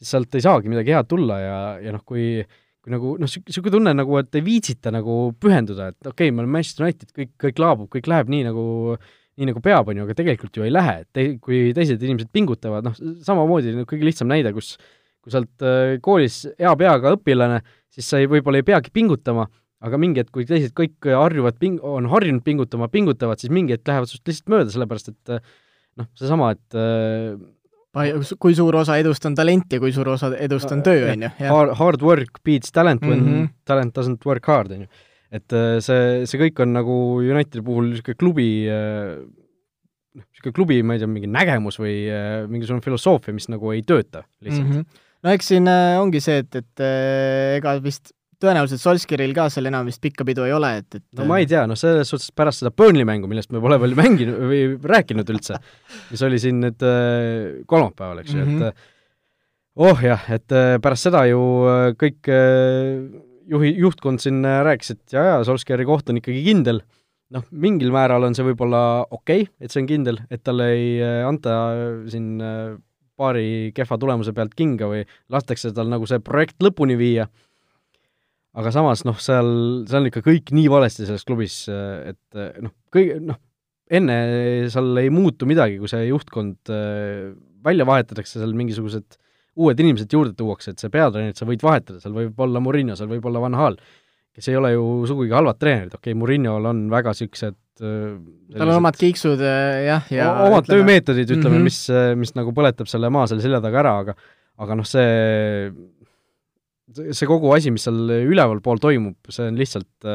[SPEAKER 2] siis sealt ei saagi midagi head tulla ja, ja noh, kui kui nagu noh, niisugune tunne nagu, et ei viitsita nagu pühenduda, et okei okay,, me oleme Manchester United, kõik, kõik laabub, kõik läheb nii, nagu nii nagu peab, on ju, aga tegelikult ju ei lähe, et te, kui teised inimesed pingutavad, noh, samamoodi no, kõige lihtsam näide, kus kui sa oled äh, koolis hea peaga õpilane, siis sa ei, võib-olla ei peagi pingutama, aga mingi hetk, kui teised kõik harjuvad ping-, on harjunud pingutama, pingutavad, siis mingi hetk lähevad sinust lihtsalt mööda, sellepärast et äh, noh, seesama, et
[SPEAKER 3] äh, kui suur osa edust on talent ja kui suur osa edust on töö, on ju.
[SPEAKER 2] Hard, hard work beats talent when mm -hmm. talent doesn't work hard, on ju et äh, see, see kõik on nagu Unitedi puhul niisugune klubi äh, noh, niisugune klubi, ma ei tea, mingi nägemus või äh, mingisugune filosoofia, mis nagu ei tööta lihtsalt mm. -hmm.
[SPEAKER 3] no eks siin ongi see, et, et ega vist tõenäoliselt Solskjaeril ka seal enam vist pikka pidu ei ole, et, et
[SPEAKER 2] no ma ei tea, noh selles suhtes pärast seda Burnley mängu, millest me pole veel mänginud või rääkinud üldse, mis oli siin nüüd kolmapäeval, eks ju mm, -hmm. et mhm. oh jah, et pärast seda ju kõik juhi, juhtkond siin äh, rääkis, et jaa, jaa, Solskjaeri koht on ikkagi kindel, noh, mingil määral on see võib-olla okei okay,, et see on kindel, et talle ei äh, anta äh, siin paari kehva tulemuse pealt kinga või lastakse tal nagu see projekt lõpuni viia, aga samas noh, seal, seal on ikka kõik nii valesti selles klubis, et noh, kõige, noh, enne seal ei muutu midagi, kui see juhtkond välja vahetatakse, seal mingisugused äh, uued inimesed juurde tuuakse, et see peatreenerit sa võid vahetada, seal võib olla Murillo, seal võib olla Van Hal, kes ei ole ju sugugi halvad treenerid, okei okay,, Murillol on väga niisugused
[SPEAKER 3] tal on omad kiiksud jah, ja
[SPEAKER 2] omad ütleme, töömeetodid, ütleme mm, -hmm. mis, mis nagu põletab selle maa selle selja taga ära, aga aga noh, see, see kogu asi, mis seal ülevalpool toimub, see on lihtsalt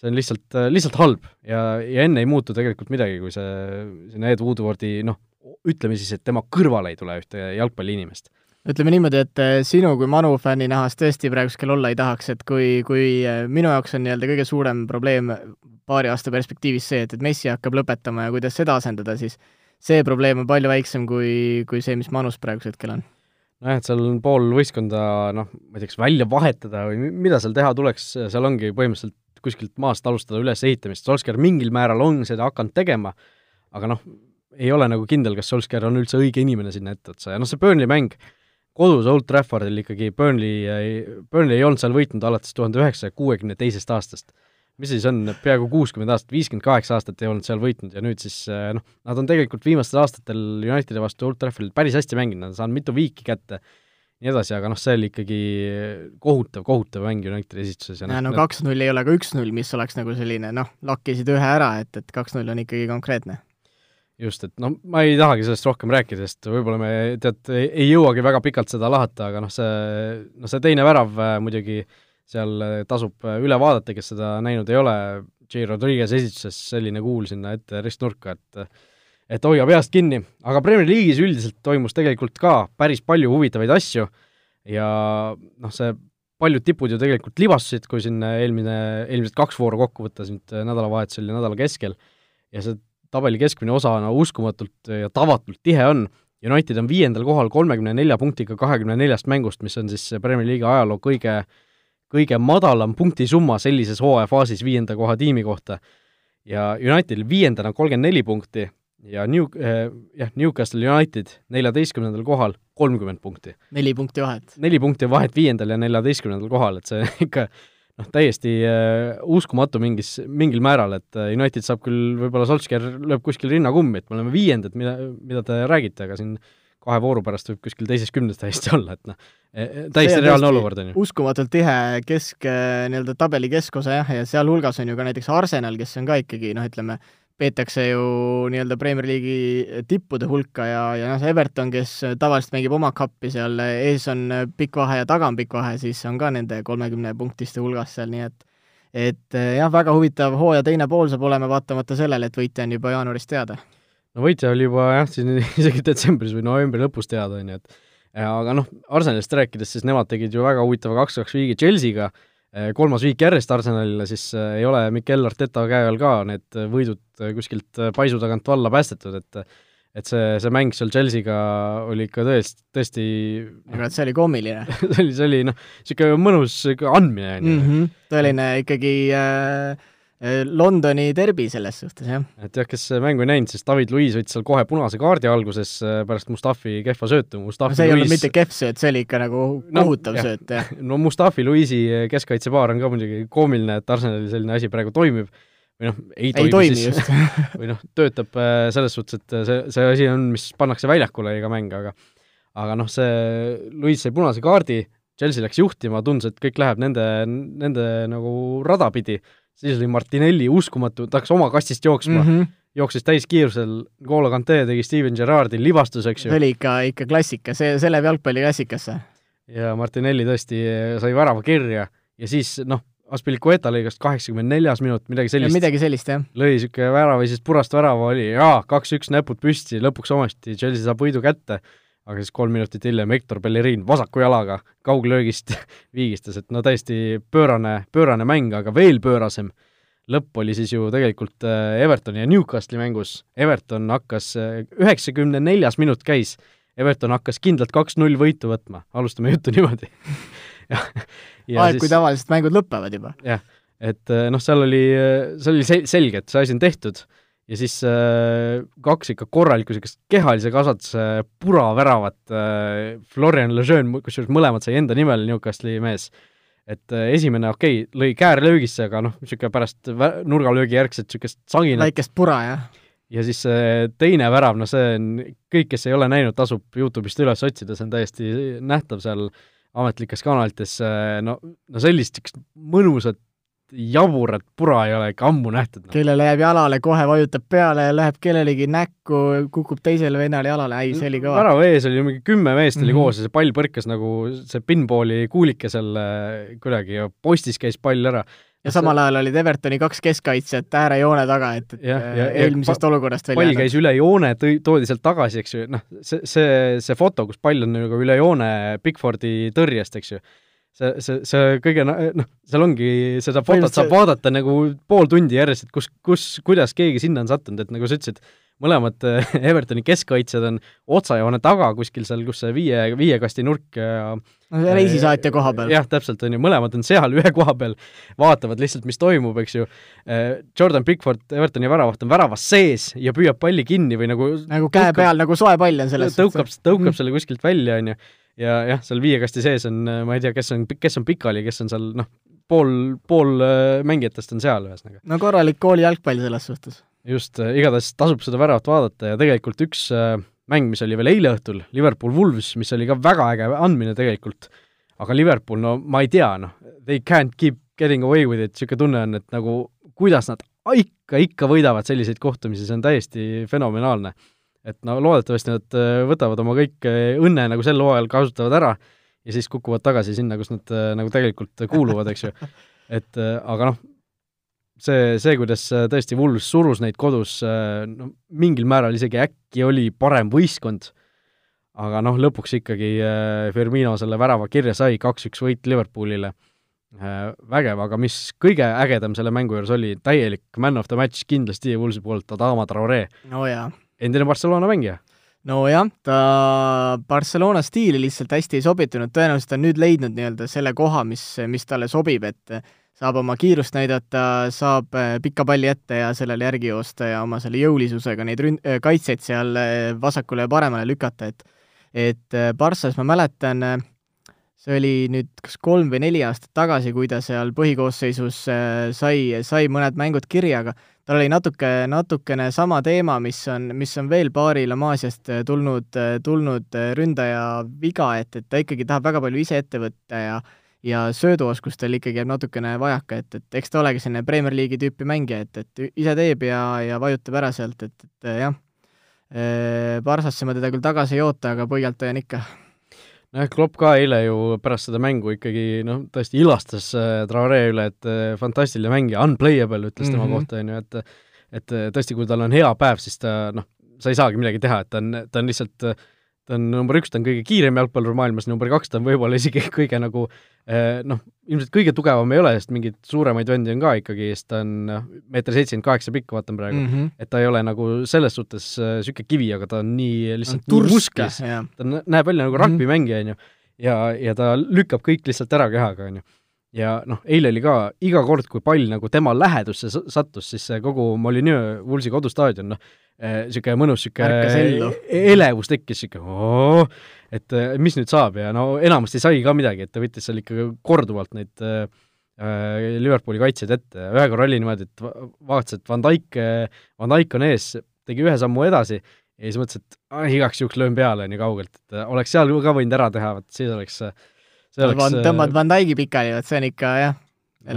[SPEAKER 2] see on lihtsalt, lihtsalt halb ja, ja enne ei muutu tegelikult midagi, kui see sinna Ed Woodwardi noh, ütleme siis, et tema kõrvale ei tule ühte jalgpalliinimest
[SPEAKER 3] ütleme niimoodi, et eh, sinu kui Manu fänni nähas tõesti praegu hetkel olla ei tahaks, et kui, kui eh, minu jaoks on nii-öelda kõige suurem probleem paari aasta perspektiivis see, et, et Messi hakkab lõpetama ja kuidas seda asendada, siis see probleem on palju väiksem kui, kui see, mis Manus praegusel hetkel on.
[SPEAKER 2] nojah, et seal on pool võistkonda noh, ma ei tea, kas välja vahetada või mida seal teha tuleks, seal ongi põhimõtteliselt kuskilt maast alustada ülesehitamist, Solskjaer mingil määral on seda hakanud tegema, aga noh, ei ole nagu kindel, kas Solskjaer on üldse õige inimene sinna etteotsa ja noh, see Burnley mäng, kodus Old Traffordil ikkagi Burnley, Burnley ei olnud seal võitnud alates tuhande üheksasaja kuuekümne teisest aastast. mis siis on, peaaegu kuuskümmend aastat, viiskümmend kaheksa aastat ei olnud seal võitnud ja nüüd siis eh, noh, nad on tegelikult viimastel aastatel Unitedi vastu Old Traffordil päris hästi mänginud, nad on saanud mitu viiki kätte, nii edasi, aga noh, see oli ikkagi kohutav, kohutav mäng Unitedi esituses
[SPEAKER 3] ja noh, no kaks-null ei ole ka üks-null, mis oleks nagu selline noh, lakkisid ühe ära, et, et kaks-null on ikkagi konkreetne
[SPEAKER 2] just, et noh, ma ei tahagi sellest rohkem rääkida, sest võib-olla me tead, ei jõuagi väga pikalt seda lahata, aga noh, see, noh see teine värav äh, muidugi seal äh, tasub äh, üle vaadata, kes seda näinud ei ole, J. Rodriguez esituses selline kuul sinna ette ristnurka, et et hoia peast kinni, aga Premier League'is üldiselt toimus tegelikult ka päris palju huvitavaid asju ja noh, see paljud tipud ju tegelikult libastusid, kui siin eelmine, eelmised kaks vooru kokku võtta nüüd nädalavahetusel ja nädala keskel, ja see tabeli keskmine osa no uskumatult ja tavatult tihe on. United on viiendal kohal kolmekümne nelja punktiga kahekümne neljast mängust, mis on siis Premier League'i ajaloo kõige, kõige madalam punktisumma sellises hooajafaasis viienda koha tiimi kohta. ja Unitedil viiendana kolmkümmend neli punkti ja New eh,, jah, Newcastle United neljateistkümnendal kohal kolmkümmend punkti.
[SPEAKER 3] neli punkti vahet.
[SPEAKER 2] neli punkti vahet viiendal ja neljateistkümnendal kohal, et see ikka noh, täiesti äh, uskumatu mingis, mingil määral, et äh, United saab küll, võib-olla Solskjaer lööb kuskil rinnakummi, et me oleme viiendad, mida, mida te räägite, aga siin kahe vooru pärast võib kuskil teises kümnes täiesti olla, et noh, e, e, täiesti reaalne olukord on
[SPEAKER 3] ju. uskumatult tihe kesk, äh, nii-öelda tabeli keskosa jah, ja sealhulgas on ju ka näiteks Arsenal, kes on ka ikkagi noh, ütleme, peetakse ju nii-öelda Premier League'i tippude hulka ja, ja noh, Everton, kes tavaliselt mängib oma kappi seal, ees on pikk vahe ja taga on pikk vahe, siis on ka nende kolmekümne punktiste hulgas seal, nii et et jah, väga huvitav hooaja teine pool saab olema, vaatamata sellele, et võitja on juba jaanuaris teada.
[SPEAKER 2] no võitja oli juba jah, siin isegi detsembris või novembri lõpus teada, on ju, et aga noh, Arsenalist rääkides, siis nemad tegid ju väga huvitava kaks-kaks viigi Chelsea'ga, Eh, kolmas viik järjest Arsenalile, siis eh, ei ole Mikel Arteta käe all ka need võidud eh, kuskilt paisu tagant valla päästetud, et et see, see mäng seal Chelsea'ga oli ikka tõesti, tõesti
[SPEAKER 3] et see oli koomiline
[SPEAKER 2] see oli, see oli noh, niisugune mõnus andmine, on ju.
[SPEAKER 3] Mhm. tõeline ikkagi Äh, Londoni derbi selles suhtes, jah.
[SPEAKER 2] et jah, kes mängu ei näinud, siis David Luiz võttis seal kohe punase kaardi alguses äh, pärast Mustafi kehva söötu, Mustafi
[SPEAKER 3] no see ei Luis... olnud mitte kehv sööt, see oli ikka nagu kohutav no, sööt, jah.
[SPEAKER 2] no Mustafi Luisi keskkaitsepaar on ka muidugi koomiline, et Arsenalil selline asi praegu toimib, või noh, ei toimi,
[SPEAKER 3] ei toimi siis,
[SPEAKER 2] või noh, töötab äh, selles suhtes, et see, see asi on, mis pannakse väljakule iga mäng, aga aga noh, see Luis sai punase kaardi, Chelsea läks juhtima, tundus, et kõik läheb nende, nende nagu rada pidi siis oli Martinelli uskumatu, ta hakkas oma kastist jooksma mm, -hmm. jooksis täiskiirusel, N'Golo Kante tegi Steven Gerrardi livastus, eks ju.
[SPEAKER 3] see oli ikka, ikka klassika, see, see läheb jalgpalli klassikasse.
[SPEAKER 2] ja Martinelli tõesti sai värava kirja ja siis noh, Aspilicueta lõi kas kaheksakümmend neljas minut, midagi sellist.
[SPEAKER 3] midagi sellist, jah.
[SPEAKER 2] lõi niisugune värava ja siis purast värava oli, jaa, kaks-üks näpud püsti, lõpuks ometi Chelsea saab võidu kätte aga siis kolm minutit hiljem Hector Bellerin vasaku jalaga kauglöögist viigistas, et no täiesti pöörane, pöörane mäng, aga veel pöörasem. Lõpp oli siis ju tegelikult äh, Evertoni ja Newcastli mängus. Everton hakkas, äh, üheksakümne neljas minut käis, Everton hakkas kindlalt kaks-null võitu võtma, alustame juttu niimoodi.
[SPEAKER 3] Aeg, kui tavaliselt mängud lõpevad juba.
[SPEAKER 2] jah, et äh, noh, seal oli, see oli sel-, selge, et see asi on tehtud ja siis äh, kaks ikka korralikku niisugust kehalise kasvatuse puraväravat äh,, Florian Lejeune, kusjuures mõlemad sai enda nimel Newcastli mees, et äh, esimene okei okay,, lõi käärlöögisse, aga noh, niisugune pärast nurgalöögi järgset niisugust saginat.
[SPEAKER 3] väikest pura, jah.
[SPEAKER 2] ja siis äh, teine värav, no see on, kõik, kes ei ole näinud, tasub Youtube'ist üles otsida, see on täiesti nähtav seal ametlikes kanalites, äh, no, no sellist mõnusat jaburat pura ei ole ikka ammu nähtud
[SPEAKER 3] no.. kellele jääb jalale, kohe vajutab peale ja läheb kellelegi näkku, kukub teisele vennale jalale, ei, see oli kõva.
[SPEAKER 2] värava ees oli mingi kümme meest oli mm -hmm. koos ja see pall põrkas nagu see pinballi kuulike seal kuidagi ja postis käis pall ära.
[SPEAKER 3] ja samal ajal olid Evertoni kaks keskkaitsjat äärejoone taga, et, et ja, ja, eelmisest ja, olukorrast
[SPEAKER 2] välja pall käis üle joone, tõi, toodi sealt tagasi, eks ju, noh, see, see, see foto, kus pall on nagu üle joone Bigfordi tõrjest, eks ju see, see, see kõige noh, seal ongi, seda fotot saab vaadata nagu pool tundi järjest, et kus, kus, kuidas keegi sinna on sattunud, et nagu sa ütlesid, mõlemad äh, Evertoni keskkaitsjad on otsajoone taga kuskil seal, kus see viie, viie kasti nurk ja
[SPEAKER 3] no see reisisaatja koha peal.
[SPEAKER 2] jah, täpselt, on ju, mõlemad on seal ühe koha peal, vaatavad lihtsalt, mis toimub, eks ju. Äh, Jordan Pickford, Evertoni väravaht, on väravas sees ja püüab palli kinni või nagu
[SPEAKER 3] nagu käe tõukab, peal, nagu soe pall on selles
[SPEAKER 2] tõukab, tõukab mm. selle kuskilt välja, on ju ja jah, seal viie kasti sees on, ma ei tea, kes on, kes on pikali, kes on seal noh, pool, pool äh, mängijatest on seal ühesõnaga.
[SPEAKER 3] no korralik kooli jalgpall selles suhtes.
[SPEAKER 2] just, äh, igatahes tasub seda väravat vaadata ja tegelikult üks äh, mäng, mis oli veel eile õhtul, Liverpool Wolves, mis oli ka väga äge andmine tegelikult, aga Liverpool, no ma ei tea, noh, they can't keep getting away with it, niisugune tunne on, et nagu kuidas nad ikka, ikka võidavad selliseid kohtumisi, see on täiesti fenomenaalne. Et no loodetavasti nad äh, võtavad oma kõik äh, õnne nagu sel hooajal kasutavad ära ja siis kukuvad tagasi sinna, kus nad äh, nagu tegelikult kuuluvad, eks ju. et aga noh, see, see, kuidas tõesti Wools surus neid kodus, no mingil määral isegi äkki oli parem võistkond, aga noh, lõpuks ikkagi Firmino selle värava kirja sai, kaks-üks võit Liverpoolile vägev, aga mis kõige ägedam selle mängu juures oli, täielik man of the match kindlasti Woolsi poolt Adama Traore.
[SPEAKER 3] no jaa.
[SPEAKER 2] Endine Barcelona mängija.
[SPEAKER 3] nojah, ta Barcelona stiili lihtsalt hästi ei sobitunud, tõenäoliselt on nüüd leidnud nii-öelda selle koha, mis, mis talle sobib, et saab oma kiirust näidata, saab äh, pikka palli ette ja sellele järgi joosta ja oma selle jõulisusega neid rün-, äh, kaitseid seal vasakule ja paremale lükata, et et Barssas ma mäletan see oli nüüd kas kolm või neli aastat tagasi, kui ta seal põhikoosseisus äh, sai, sai mõned mängud kirja, aga tal oli natuke, natukene sama teema, mis on, mis on veel paari La Masiast äh, tulnud, äh, tulnud ründaja viga, et, et ta ikkagi tahab väga palju ise ette võtta ja ja sööduoskus tal ikkagi jääb natukene vajaka, et, et eks ta olegi selline Premier League'i tüüpi mängija, et, et ise teeb ja, ja vajutab ära sealt, et, et jah, Barsasse ma teda küll tagasi ei oota, aga põialt hoian ikka
[SPEAKER 2] nojah, Klopp ka eile ju pärast seda mängu ikkagi noh, tõesti ilastas äh, Traore üle, et äh, fantastiline mängija, unplayable ütles mm -hmm. tema mhm. kohta, on ju, et et tõesti, kui tal on hea päev, siis ta noh, sa ei saagi midagi teha, et ta on, ta on lihtsalt äh, ta on number üks, ta on kõige kiirem jalgpallur maailmas, number kaks, ta on võib-olla isegi kõige nagu eh, noh, ilmselt kõige tugevam ei ole, sest mingeid suuremaid vendi on ka ikkagi, sest ta on noh, meeter seitsekümmend kaheksa pikk, vaatan praegu. Mm, -hmm. et ta ei ole nagu selles suhtes niisugune äh, kivi, aga ta on nii lihtsalt
[SPEAKER 3] nii musklis,
[SPEAKER 2] ta näeb välja nagu rugby-mängija, on ju, ja, ja ta lükkab kõik lihtsalt ära kehaga, on ju ja noh, eile oli ka iga kord, kui pall nagu tema lähedusse sattus, siis see kogu Molineux Woolsi kodustaadion, noh, niisugune mõnus niisugune elevus tekkis, niisugune et äh, mis nüüd saab? Ja no enamasti sai ka midagi, et ta võttis seal ikka korduvalt neid äh, Liverpooli kaitsjaid ette, ühe korra oli niimoodi, et vaatas, et Van Dijk, Van Dijk on ees, tegi ühe sammu edasi ja siis mõtles, et ah, igaks juhuks löön peale nii kaugelt, et oleks seal ka võinud ära teha, vot siis oleks
[SPEAKER 3] see oleks Van, tõmbad Van Dijk'i pikali, vot see on ikka jah.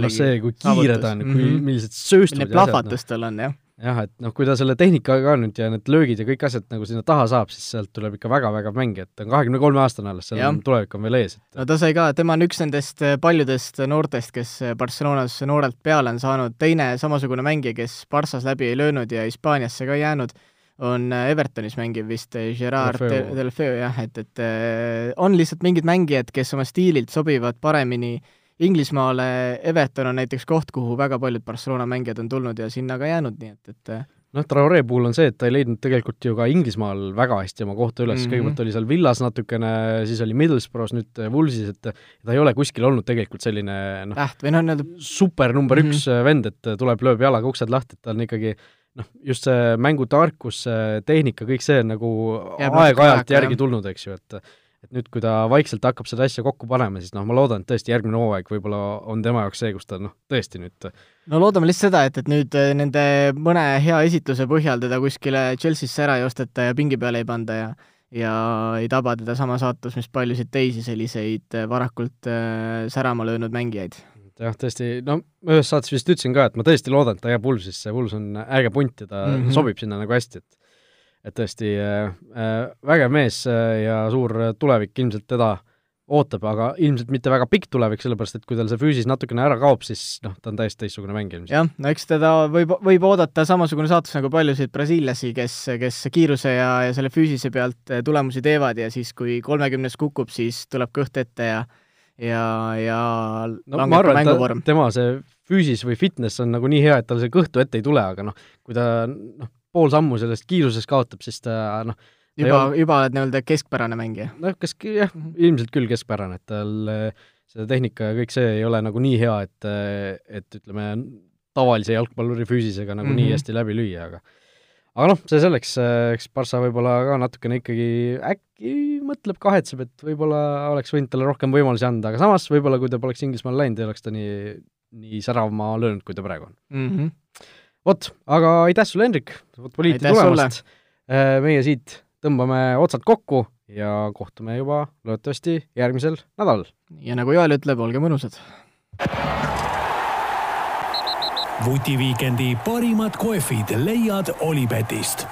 [SPEAKER 2] no see, kui kiire ta on kui, mhm. millised sööstud
[SPEAKER 3] milline plahvatus tal on, jah
[SPEAKER 2] jah, et noh, kui ta selle tehnikaga ka nüüd ja need löögid ja kõik asjad nagu sinna taha saab, siis sealt tuleb ikka väga vägev mäng, et ta on kahekümne kolme aastane alles, seal on tulevik on veel ees et....
[SPEAKER 3] no ta sai ka, tema on üks nendest äh, paljudest noortest, kes äh, Barcelonas noorelt peale on saanud, teine samasugune mängija, kes Barssas läbi ei löönud ja Hispaaniasse ka jäänud, on äh, Evertonis mängiv vist Gerard Delfeu jah, et, et on lihtsalt mingid mängijad, kes oma stiililt sobivad paremini äh, Inglismaale Everton on näiteks koht, kuhu väga paljud Barcelona mängijad on tulnud ja sinna ka jäänud, nii et, et äh,
[SPEAKER 2] noh, Traore puhul on see, et ta ei leidnud tegelikult ju ka Inglismaal väga hästi oma kohta üles mm, -hmm. kõigepealt oli seal Villas natukene, siis oli Middlesbrough's, nüüd Woolsis, et ta ei ole kuskil olnud tegelikult selline noh,
[SPEAKER 3] täht või noh, nii-öelda
[SPEAKER 2] super number mm -hmm. üks vend, et tuleb, lööb jalaga uksed lahti, et ta on ikkagi noh, just see mängutarkus, tehnika, kõik see on nagu aeg-ajalt järgi tulnud, eks ju, et et nüüd, kui ta vaikselt hakkab seda asja kokku panema, siis noh, ma loodan, et tõesti järgmine hooaeg võib-olla on tema jaoks see, kus ta noh, tõesti nüüd
[SPEAKER 3] no loodame lihtsalt seda, et, et nüüd äh, nende mõne hea esitluse põhjal teda kuskile Chelsea'sse ära ei osteta ja pingi peale ei panda ja ja ei taba teda sama saatus, mis paljusid teisi selliseid äh, varakult äh, särama löönud mängijaid
[SPEAKER 2] jah, tõesti, no ühes saates vist ütlesin ka, et ma tõesti loodan, et ta jääb Wulvsisse, Wulvs on äge punt ja ta mm -hmm. sobib sinna nagu hästi, et et tõesti äh, äh, vägev mees äh, ja suur tulevik ilmselt teda ootab, aga ilmselt mitte väga pikk tulevik, sellepärast et kui tal see füüsis natukene ära kaob, siis noh, ta on täiesti teistsugune mängija ilmselt.
[SPEAKER 3] jah, no eks teda võib, võib oodata samasugune saatus nagu paljusid brasiillasi, kes, kes kiiruse ja, ja selle füüsise pealt tulemusi teevad ja siis, kui kolmekümnes kukub, siis tuleb kõht ette ja ja, ja
[SPEAKER 2] no, langeb arvan, mänguvorm. tema see füüsis või fitness on nagu nii hea, et tal see kõhtu ette ei tule, aga noh, kui ta noh, pool sammu sellest kiirusest kaotab, siis ta noh,
[SPEAKER 3] juba, juba oled nii-öelda keskpärane mängija?
[SPEAKER 2] noh, kes jah, ilmselt küll keskpärane, et tal eh, see tehnika ja kõik see ei ole nagu nii hea, et, eh, et ütleme, tavalise jalgpalluri füüsisega nagu mm -hmm. nii mhm. hästi läbi lüüa, aga aga noh, see selleks, eks Barca võib-olla ka natukene ikkagi äkki mõtleb, kahetseb, et võib-olla oleks võinud talle rohkem võimalusi anda, aga samas võib-olla kui ta poleks Inglismaale läinud, ei oleks ta nii, nii säravama löönud, kui ta praegu on
[SPEAKER 3] mm. -hmm
[SPEAKER 2] vot, aga aitäh sulle, Hendrik, poliiti tulemast. Äh, meie siit tõmbame otsad kokku ja kohtume juba loodetavasti järgmisel nädalal.
[SPEAKER 3] ja nagu Joel ütleb, olge mõnusad!
[SPEAKER 1] vutiviikendi parimad kohvid leiad Olipetist